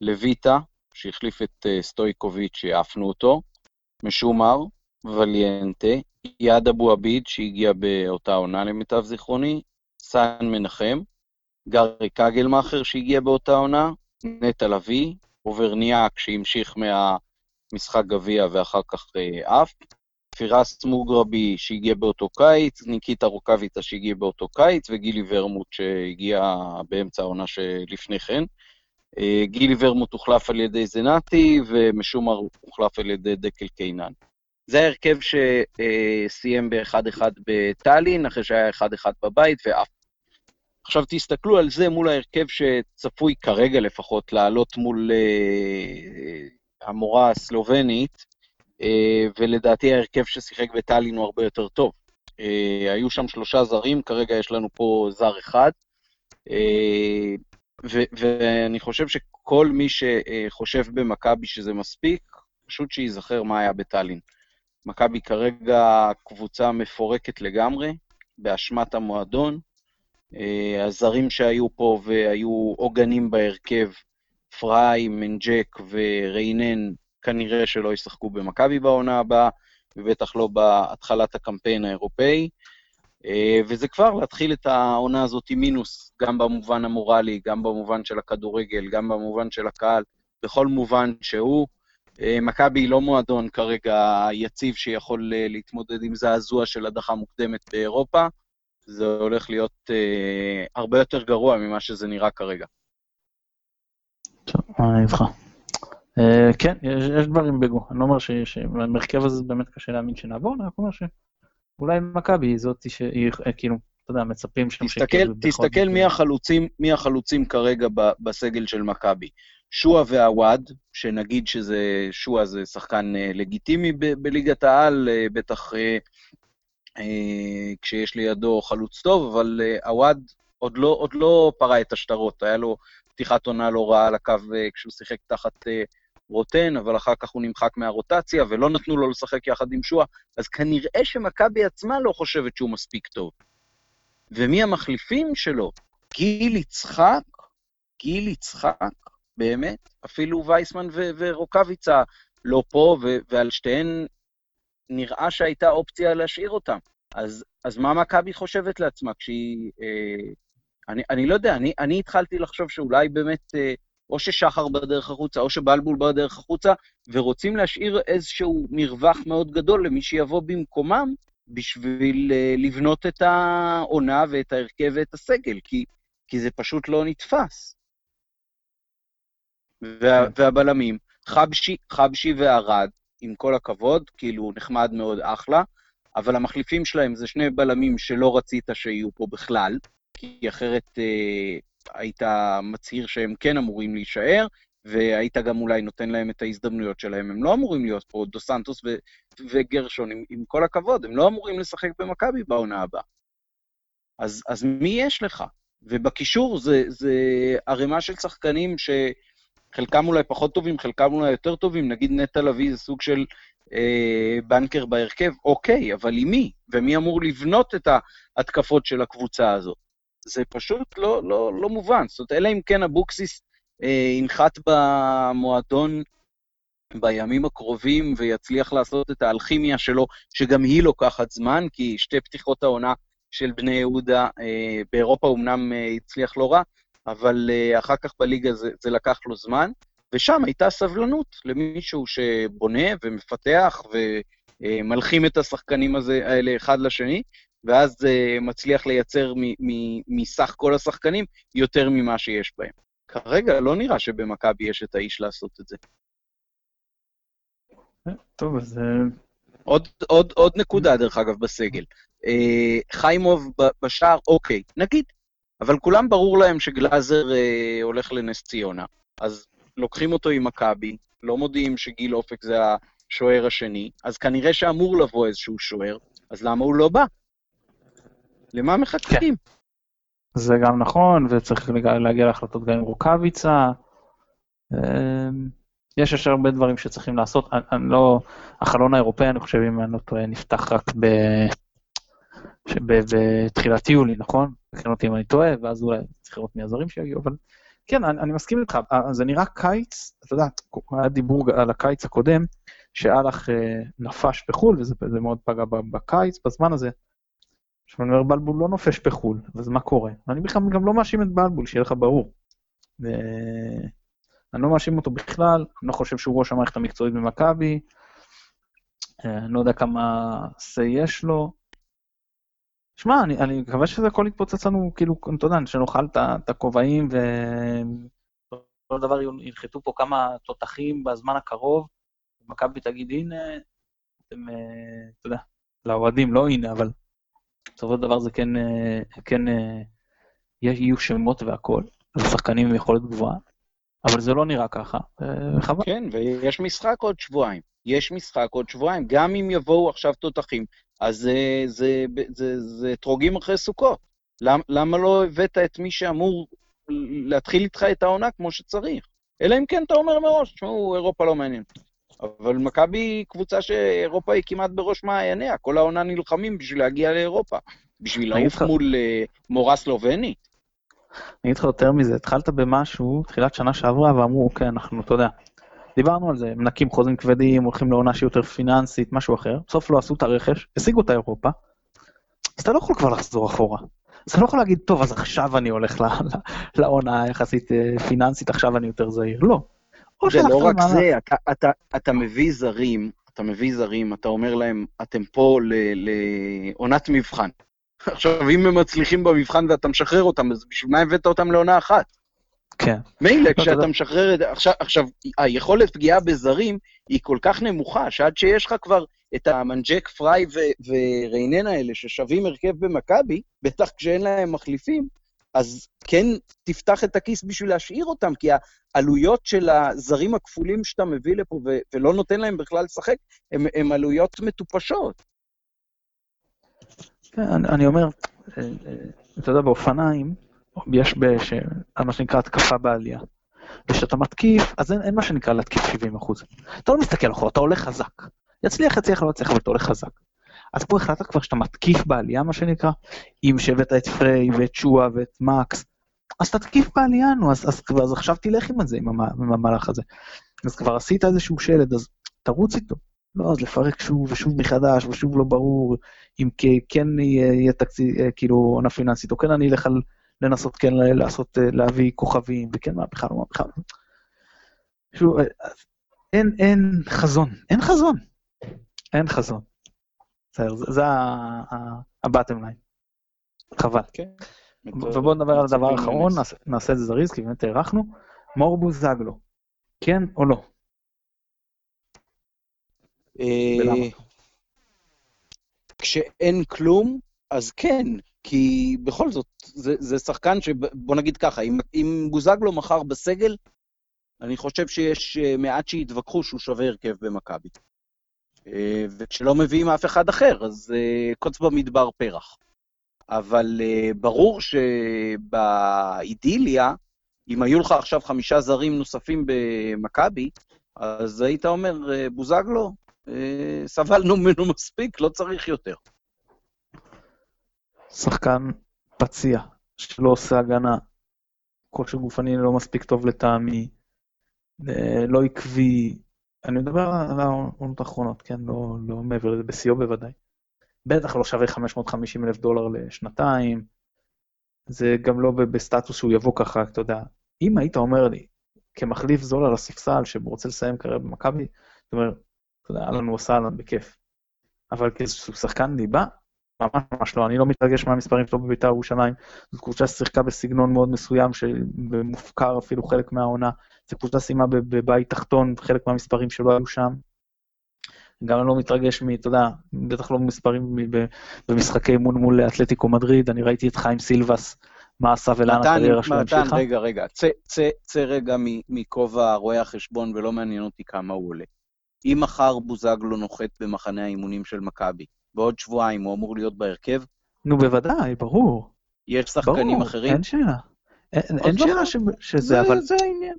לויטה, שהחליף את uh, סטויקוביץ' שעפנו אותו, משומר, וליאנטה, איאד אבו עביד, שהגיע באותה עונה למיטב זיכרוני, סאן מנחם, גארי קגלמאכר שהגיע באותה עונה, נטע לביא, אובראניאק שהמשיך מהמשחק גביע ואחר כך אה, עף, פיראס מוגרבי שהגיע באותו קיץ, ניקיטה רוקאביצה שהגיע באותו קיץ, וגילי ורמוט שהגיע באמצע העונה שלפני כן. אה, גילי ורמוט הוחלף על ידי זנתי, ומשומר הוחלף על ידי דקל קיינן. זה ההרכב שסיים ב-1-1 בטאלין, אחרי שהיה 1-1 בבית, ואף. עכשיו תסתכלו על זה מול ההרכב שצפוי כרגע לפחות לעלות מול המורה הסלובנית, אה, ולדעתי ההרכב ששיחק בטאלין הוא הרבה יותר טוב. אה, היו שם שלושה זרים, כרגע יש לנו פה זר אחד, אה, ואני חושב שכל מי שחושב במכבי שזה מספיק, פשוט שייזכר מה היה בטאלין. מכבי כרגע קבוצה מפורקת לגמרי, באשמת המועדון. הזרים שהיו פה והיו עוגנים בהרכב, פריי, מנג'ק וריינן, כנראה שלא ישחקו במכבי בעונה הבאה, ובטח לא בהתחלת הקמפיין האירופאי. אה, וזה כבר להתחיל את העונה הזאת עם מינוס, גם במובן המורלי, גם במובן של הכדורגל, גם במובן של הקהל, בכל מובן שהוא. אה, מכבי היא לא מועדון כרגע יציב שיכול אה, להתמודד עם זעזוע של הדחה מוקדמת באירופה. זה הולך להיות הרבה יותר גרוע ממה שזה נראה כרגע. טוב, אני איתך. אה, כן, יש דברים בגו, אני לא אומר שבמרכב הזה באמת קשה להאמין שנעבור, אני רק אומר שאולי מכבי היא זאת שהיא, אה, כאילו, אתה יודע, מצפים שם שכאילו... תסתכל מי החלוצים, מי החלוצים כרגע בסגל של מכבי. שועה ועווד, שנגיד שזה, שועה זה שחקן אה, לגיטימי בליגת העל, בטח כשיש לידו חלוץ טוב, אבל עווד עוד לא, עוד לא פרה את השטרות, היה לו פתיחת עונה לא רעה על הקו כשהוא שיחק תחת רוטן, אבל אחר כך הוא נמחק מהרוטציה, ולא נתנו לו לשחק יחד עם שואה, אז כנראה שמכבי עצמה לא חושבת שהוא מספיק טוב. ומי המחליפים שלו? גיל יצחק? גיל יצחק? באמת? אפילו וייסמן ו- ורוקאביצה לא פה, ו- ועל שתיהן נראה שהייתה אופציה להשאיר אותם. אז, אז מה מכבי חושבת לעצמה כשהיא... אה, אני, אני לא יודע, אני, אני התחלתי לחשוב שאולי באמת אה, או ששחר בדרך החוצה, או שבלבול בדרך החוצה, ורוצים להשאיר איזשהו מרווח מאוד גדול למי שיבוא במקומם בשביל אה, לבנות את העונה ואת ההרכב ואת הסגל, כי, כי זה פשוט לא נתפס. וה, כן. והבלמים, חבשי, חבשי וערד, עם כל הכבוד, כאילו נחמד מאוד, אחלה, אבל המחליפים שלהם זה שני בלמים שלא רצית שיהיו פה בכלל, כי אחרת אה, היית מצהיר שהם כן אמורים להישאר, והיית גם אולי נותן להם את ההזדמנויות שלהם. הם לא אמורים להיות פה, דו סנטוס ו- וגרשון, עם, עם כל הכבוד, הם לא אמורים לשחק במכבי בעונה הבאה. אז, אז מי יש לך? ובקישור זה, זה ערימה של שחקנים שחלקם אולי פחות טובים, חלקם אולי יותר טובים, נגיד נטע לביא זה סוג של אה, בנקר בהרכב, אוקיי, אבל עם מי? ומי אמור לבנות את ההתקפות של הקבוצה הזאת? זה פשוט לא, לא, לא מובן. זאת אומרת, אלא אם כן אבוקסיס אה, ינחת במועדון בימים הקרובים ויצליח לעשות את האלכימיה שלו, שגם היא לוקחת זמן, כי שתי פתיחות העונה של בני יהודה אה, באירופה אומנם אה, הצליח לא רע, אבל אה, אחר כך בליגה זה, זה לקח לו זמן, ושם הייתה סבלנות למישהו שבונה ומפתח ומלחים את השחקנים הזה, האלה אחד לשני, ואז uh, מצליח לייצר מסך כל השחקנים יותר ממה שיש בהם. כרגע לא נראה שבמכבי יש את האיש לעשות את זה. טוב, אז... עוד, עוד, עוד נקודה, דרך אגב, בסגל. אה, חיימוב בשער, אוקיי, נגיד, אבל כולם ברור להם שגלאזר אה, הולך לנס ציונה. אז לוקחים אותו עם מכבי, לא מודיעים שגיל אופק זה השוער השני, אז כנראה שאמור לבוא איזשהו שוער, אז למה הוא לא בא? למה מחכים? כן. זה גם נכון, וצריך להגיע להחלטות גם עם רוקאביצה. אמ, יש יש הרבה דברים שצריכים לעשות. אני, אני לא, החלון האירופאי, אני חושב, אם אני לא טועה, נפתח רק ב... בתחילת יולי, נכון? תקן אותי אם אני טועה, ואז אולי צריך לראות מי הזרים שיגיעו, אבל כן, אני, אני מסכים איתך, זה נראה קיץ, אתה יודע, היה דיבור על הקיץ הקודם, שאלח אה, נפש בחו"ל, וזה מאוד פגע בקיץ, בזמן הזה. עכשיו אני אומר, בלבול לא נופש בחו"ל, אז מה קורה? אני בכלל גם לא מאשים את בלבול, שיהיה לך ברור. ו... אני לא מאשים אותו בכלל, אני לא חושב שהוא ראש המערכת המקצועית במכבי, אה, אני לא יודע כמה say יש לו. שמע, אני, אני מקווה שזה הכל יתפוצץ לנו, כאילו, אתה יודע, שנאכל את הכובעים וכל דבר ינחתו פה כמה תותחים בזמן הקרוב, ומכבי תגיד, הנה, אתם, אה, אתה יודע, לאוהדים, לא הנה, אבל בסופו של דבר זה כן, אה, כן אה, יהיו שמות והכול, ושחקנים עם יכולת גבוהה, אבל זה לא נראה ככה, אה, חבל. כן, ויש משחק עוד שבועיים. יש משחק עוד שבועיים. גם אם יבואו עכשיו תותחים, אז זה, זה, זה, זה, זה אתרוגים אחרי סוכות. למה, למה לא הבאת את מי שאמור להתחיל איתך את העונה כמו שצריך? אלא אם כן אתה אומר מראש, תשמעו, אירופה לא מעניין. אבל מכבי היא קבוצה שאירופה היא כמעט בראש מעייניה, כל העונה נלחמים בשביל להגיע לאירופה, בשביל לעוף מול uh, מורה סלובני. אני אגיד לך יותר מזה, התחלת במשהו, תחילת שנה שעברה, ואמרו, אוקיי, אנחנו, אתה יודע, דיברנו על זה, מנקים חוזים כבדים, הולכים לעונה שהיא יותר פיננסית, משהו אחר, בסוף לא עשו את הרכש, השיגו את האירופה, אז אתה לא יכול כבר לחזור אחורה. אז אתה לא יכול להגיד, טוב, אז עכשיו אני הולך לעונה יחסית אה, פיננסית, עכשיו אני יותר זהיר. לא. זה לא רק זה, אתה, אתה, אתה מביא זרים, אתה מביא זרים, אתה אומר להם, אתם פה לעונת מבחן. עכשיו, אם הם מצליחים במבחן ואתה משחרר אותם, אז בשביל מה הבאת אותם לעונה אחת? כן. מילא, לא, כשאתה משחרר את עכשיו, עכשיו, היכולת פגיעה בזרים היא כל כך נמוכה, שעד שיש לך כבר את המנג'ק פריי וריינן האלה ששווים הרכב במכבי, בטח כשאין להם מחליפים, אז כן תפתח את הכיס בשביל להשאיר אותם, כי העלויות של הזרים הכפולים שאתה מביא לפה ו- ולא נותן להם בכלל לשחק, הן עלויות מטופשות. כן, אני, אני אומר, אה, אה, אתה יודע, באופניים יש בש... מה שנקרא התקפה בעלייה. וכשאתה מתקיף, אז אין, אין מה שנקרא להתקיף 70 אחוז. אתה לא מסתכל אחורה, אתה הולך חזק. יצליח, יצליח, לא יצליח, אבל אתה הולך חזק. אז פה החלטת כבר שאתה מתקיף בעלייה, מה שנקרא, אם שהבאת את פריי ואת שואה ואת מקס, אז תתקיף בעלייה, נו, אז, אז, אז עכשיו תלך עם זה, עם, המ, עם המהלך הזה. אז כבר עשית איזשהו שלד, אז תרוץ איתו. לא, אז לפרק שוב ושוב מחדש ושוב לא ברור אם כן יהיה תקציב, אה, כאילו עונה פיננסית, או כן אני אלך על לנסות כן לעשות, אה, להביא כוכבים, וכן מה בכלל, מה בכלל. שוב, אה, אין, אין חזון, אין חזון, אין חזון. בסדר, זה- הבטם ליין. חבל. כן. ובואו נדבר על הדבר האחרון. נעשה- את זה זריז, כי באמת הארכנו. מור בוזגלו, כן או לא? אה? כשאין כלום, אז כן, כי בכל זאת, זה, זה שחקן ש... בוא נגיד ככה, אם, אם בוזגלו מחר בסגל, אני חושב שיש אה, מעט שיתווכחו שהוא שווה הרכב במכבי. אה, וכשלא מביאים אף אחד אחר, אז אה, קוץ במדבר פרח. אבל אה, ברור שבאידיליה, אם היו לך עכשיו חמישה זרים נוספים במכבי, אז היית אומר, בוזגלו, סבלנו ממנו מספיק, לא צריך יותר. שחקן פציע, שלא עושה הגנה, כושר גופני לא מספיק טוב לטעמי, לא עקבי, אני מדבר על העונות האחרונות, כן, לא, לא מעבר לזה, בשיאו בוודאי. בטח לא שווה 550 אלף דולר לשנתיים, זה גם לא בסטטוס שהוא יבוא ככה, אתה יודע. אם היית אומר לי, כמחליף זול על הספסל, שרוצה לסיים קריירה במכבי, אתה אומר, אתה יודע, אהלן הוא עשה אהלן בכיף. אבל כאיזשהו שחקן ליבה, ממש ממש לא, אני לא מתרגש מהמספרים שלו בבית"ר ירושלים. זו קבוצה ששיחקה בסגנון מאוד מסוים, שמופקר אפילו חלק מהעונה. זו קבוצה סיימה בב- בבית תחתון, חלק מהמספרים שלא היו שם. גם אני לא מתרגש מ, אתה יודע, בטח לא מספרים במשחקי אימון מול אתלטיקו מדריד, אני ראיתי את חיים סילבס, מה עשה ולאן מתן, הקריירה שלו מתן, המשיכה. רגע, רגע, צא, צא, צא רגע מכובע רואה החשבון ולא מעניין אותי כמה הוא עולה. אם מחר בוזגלו נוחת במחנה האימונים של מכבי, בעוד שבועיים הוא אמור להיות בהרכב, נו בוודאי, ברור. יש שחקנים ברור, אחרים. אין שאלה. אין, אין שאלה נכון. ש, שזה, זה, אבל, זה העניין.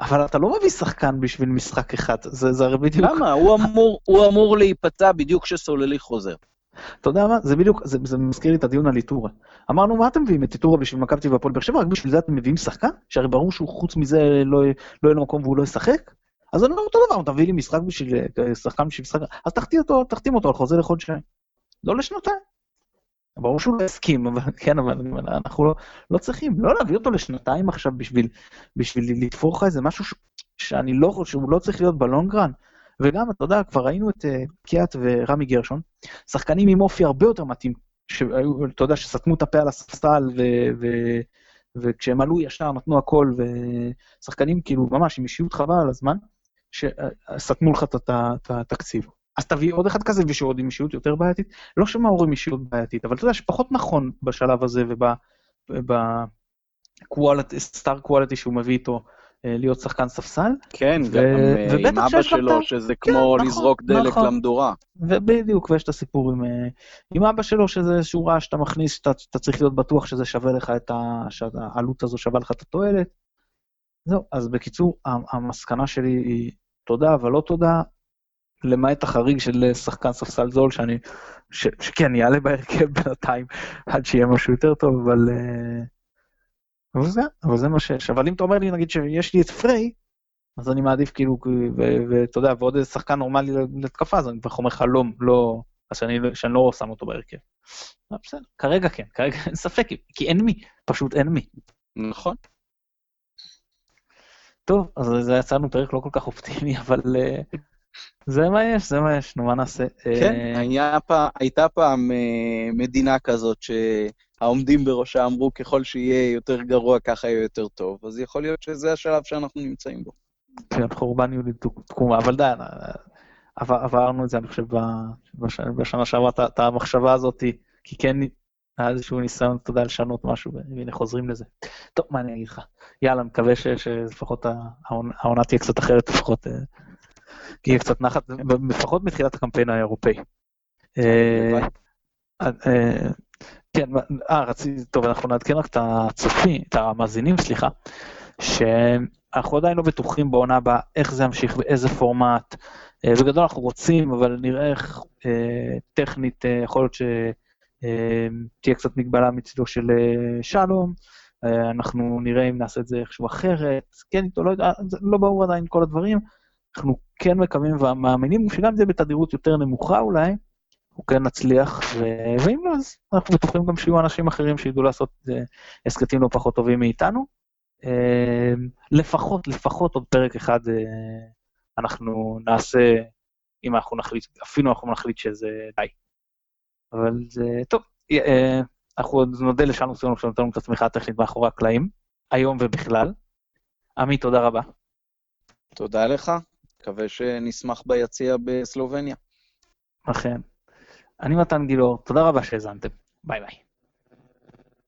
אבל אתה לא מביא שחקן בשביל משחק אחד, זה, זה הרי בדיוק, למה? הוא אמור, הוא אמור להיפצע בדיוק כשסוללי חוזר. אתה יודע מה, זה בדיוק, זה, זה מזכיר לי את הדיון על איטורה. אמרנו, מה אתם מביאים את איטורה בשביל מכבי תל אביב והפועל באר שבע, רק בשביל זה אתם מביאים שחקן? שהרי ברור שהוא חוץ מזה לא, לא יהיה לו מקום והוא לא ישחק? אז אני אומר אותו דבר, אתה מביא לי משחק בשביל, אה, שחקן בשביל משחק, אז תחתים אותו, תחתים אותו על חוזה לחודשיים. לא לשנתיים. ברור שהוא לא הסכים, אבל כן, אבל אנחנו לא, לא צריכים, לא להביא אותו לשנתיים עכשיו בשביל, בשביל לתפור לך איזה משהו ש, שאני לא חושב, שהוא לא צריך להיות בלונגרן. וגם, אתה יודע, כבר ראינו את uh, קיאט ורמי גרשון, שחקנים עם אופי הרבה יותר מתאים, שהיו, אתה יודע, שסתמו את הפה על הספסל, ו, ו, וכשהם עלו ישר נתנו הכל, ושחקנים כאילו ממש עם אישיות חבל על הזמן, שסתמו לך את התקציב. אז תביא עוד אחד כזה ושעוד עם אישיות יותר בעייתית. לא שמאור עם אישיות בעייתית, אבל אתה יודע שפחות נכון בשלב הזה ובסטאר קוואליטי שהוא מביא איתו אה, להיות שחקן ספסל. כן, ו- גם אה, עם אבא שלו, ה- שזה כן, כמו נכון, לזרוק דלק נכון. למדורה. ובדיוק, ויש את הסיפור עם, אה, עם אבא שלו, שזה איזשהו רעש שאתה מכניס, שאתה, שאתה צריך להיות בטוח שזה שווה לך את ה... שהעלות הזו שווה לך את התועלת. זהו, אז בקיצור, המסקנה שלי היא תודה, אבל לא תודה, למעט החריג של שחקן ספסל זול, שאני, ש, שכן, יעלה בהרכב בינתיים עד שיהיה משהו יותר טוב, אבל... אה, אבל זה, אבל זה מה שיש. אבל אם אתה אומר לי, נגיד שיש לי את פריי, אז אני מעדיף כאילו, ואתה יודע, ועוד איזה שחקן נורמלי להתקפה, אז אני כבר אומר לך לא, לא, אז שאני, שאני לא שם אותו בהרכב. אבל בסדר, כרגע כן, כרגע אין ספק, כי אין מי, פשוט אין מי. נכון. טוב, אז זה יצא לנו פרק לא כל כך אופטימי, אבל אה, זה מה יש, זה מה יש, נו, מה נעשה? כן, אה, פעם, הייתה פעם אה, מדינה כזאת שהעומדים בראשה אמרו ככל שיהיה יותר גרוע ככה יהיה יותר טוב, אז יכול להיות שזה השלב שאנחנו נמצאים בו. כן, חורבן יהודי תקומה, אבל די, עבר, עברנו את זה, אני חושב, בשנה שעברה, את המחשבה הזאת, כי כן היה איזשהו ניסיון, אתה יודע, לשנות משהו, והנה חוזרים לזה. טוב, מה אני אגיד לך? יאללה, מקווה ש- שלפחות העונה תהיה קצת אחרת, לפחות אה, יהיה קצת נחת, לפחות מתחילת הקמפיין האירופאי. אה, אה, כן, אה, רציתי, טוב, אנחנו נעדכן רק את הצופים, את המאזינים, סליחה, שאנחנו עדיין לא בטוחים בעונה הבאה איך זה ימשיך, באיזה פורמט. אה, בגדול אנחנו רוצים, אבל נראה איך אה, טכנית אה, יכול להיות שתהיה קצת מגבלה מצידו של אה, שלום. אה, אנחנו נראה אם נעשה את זה איכשהו אחרת, כן, לא זה לא ברור עדיין כל הדברים. אנחנו כן מקווים ומאמינים שגם זה בתדירות יותר נמוכה אולי, אנחנו כן נצליח, ו- ואם לא, אז אנחנו בטוחים גם שיהיו אנשים אחרים שידעו לעשות אה, הסכתים לא פחות טובים מאיתנו. אה, לפחות, לפחות עוד פרק אחד אה, אנחנו נעשה, אם אנחנו נחליט, אפילו אנחנו נחליט שזה די. אבל זה, טוב, אה, אנחנו עוד נודה לשלום סיום שנותן לנו את התמיכה הטכנית מאחורי הקלעים, היום ובכלל. עמי, תודה רבה. תודה לך, מקווה שנשמח ביציע בסלובניה. אכן. אני מתן גילאור, תודה רבה שהאזנתם. ביי ביי.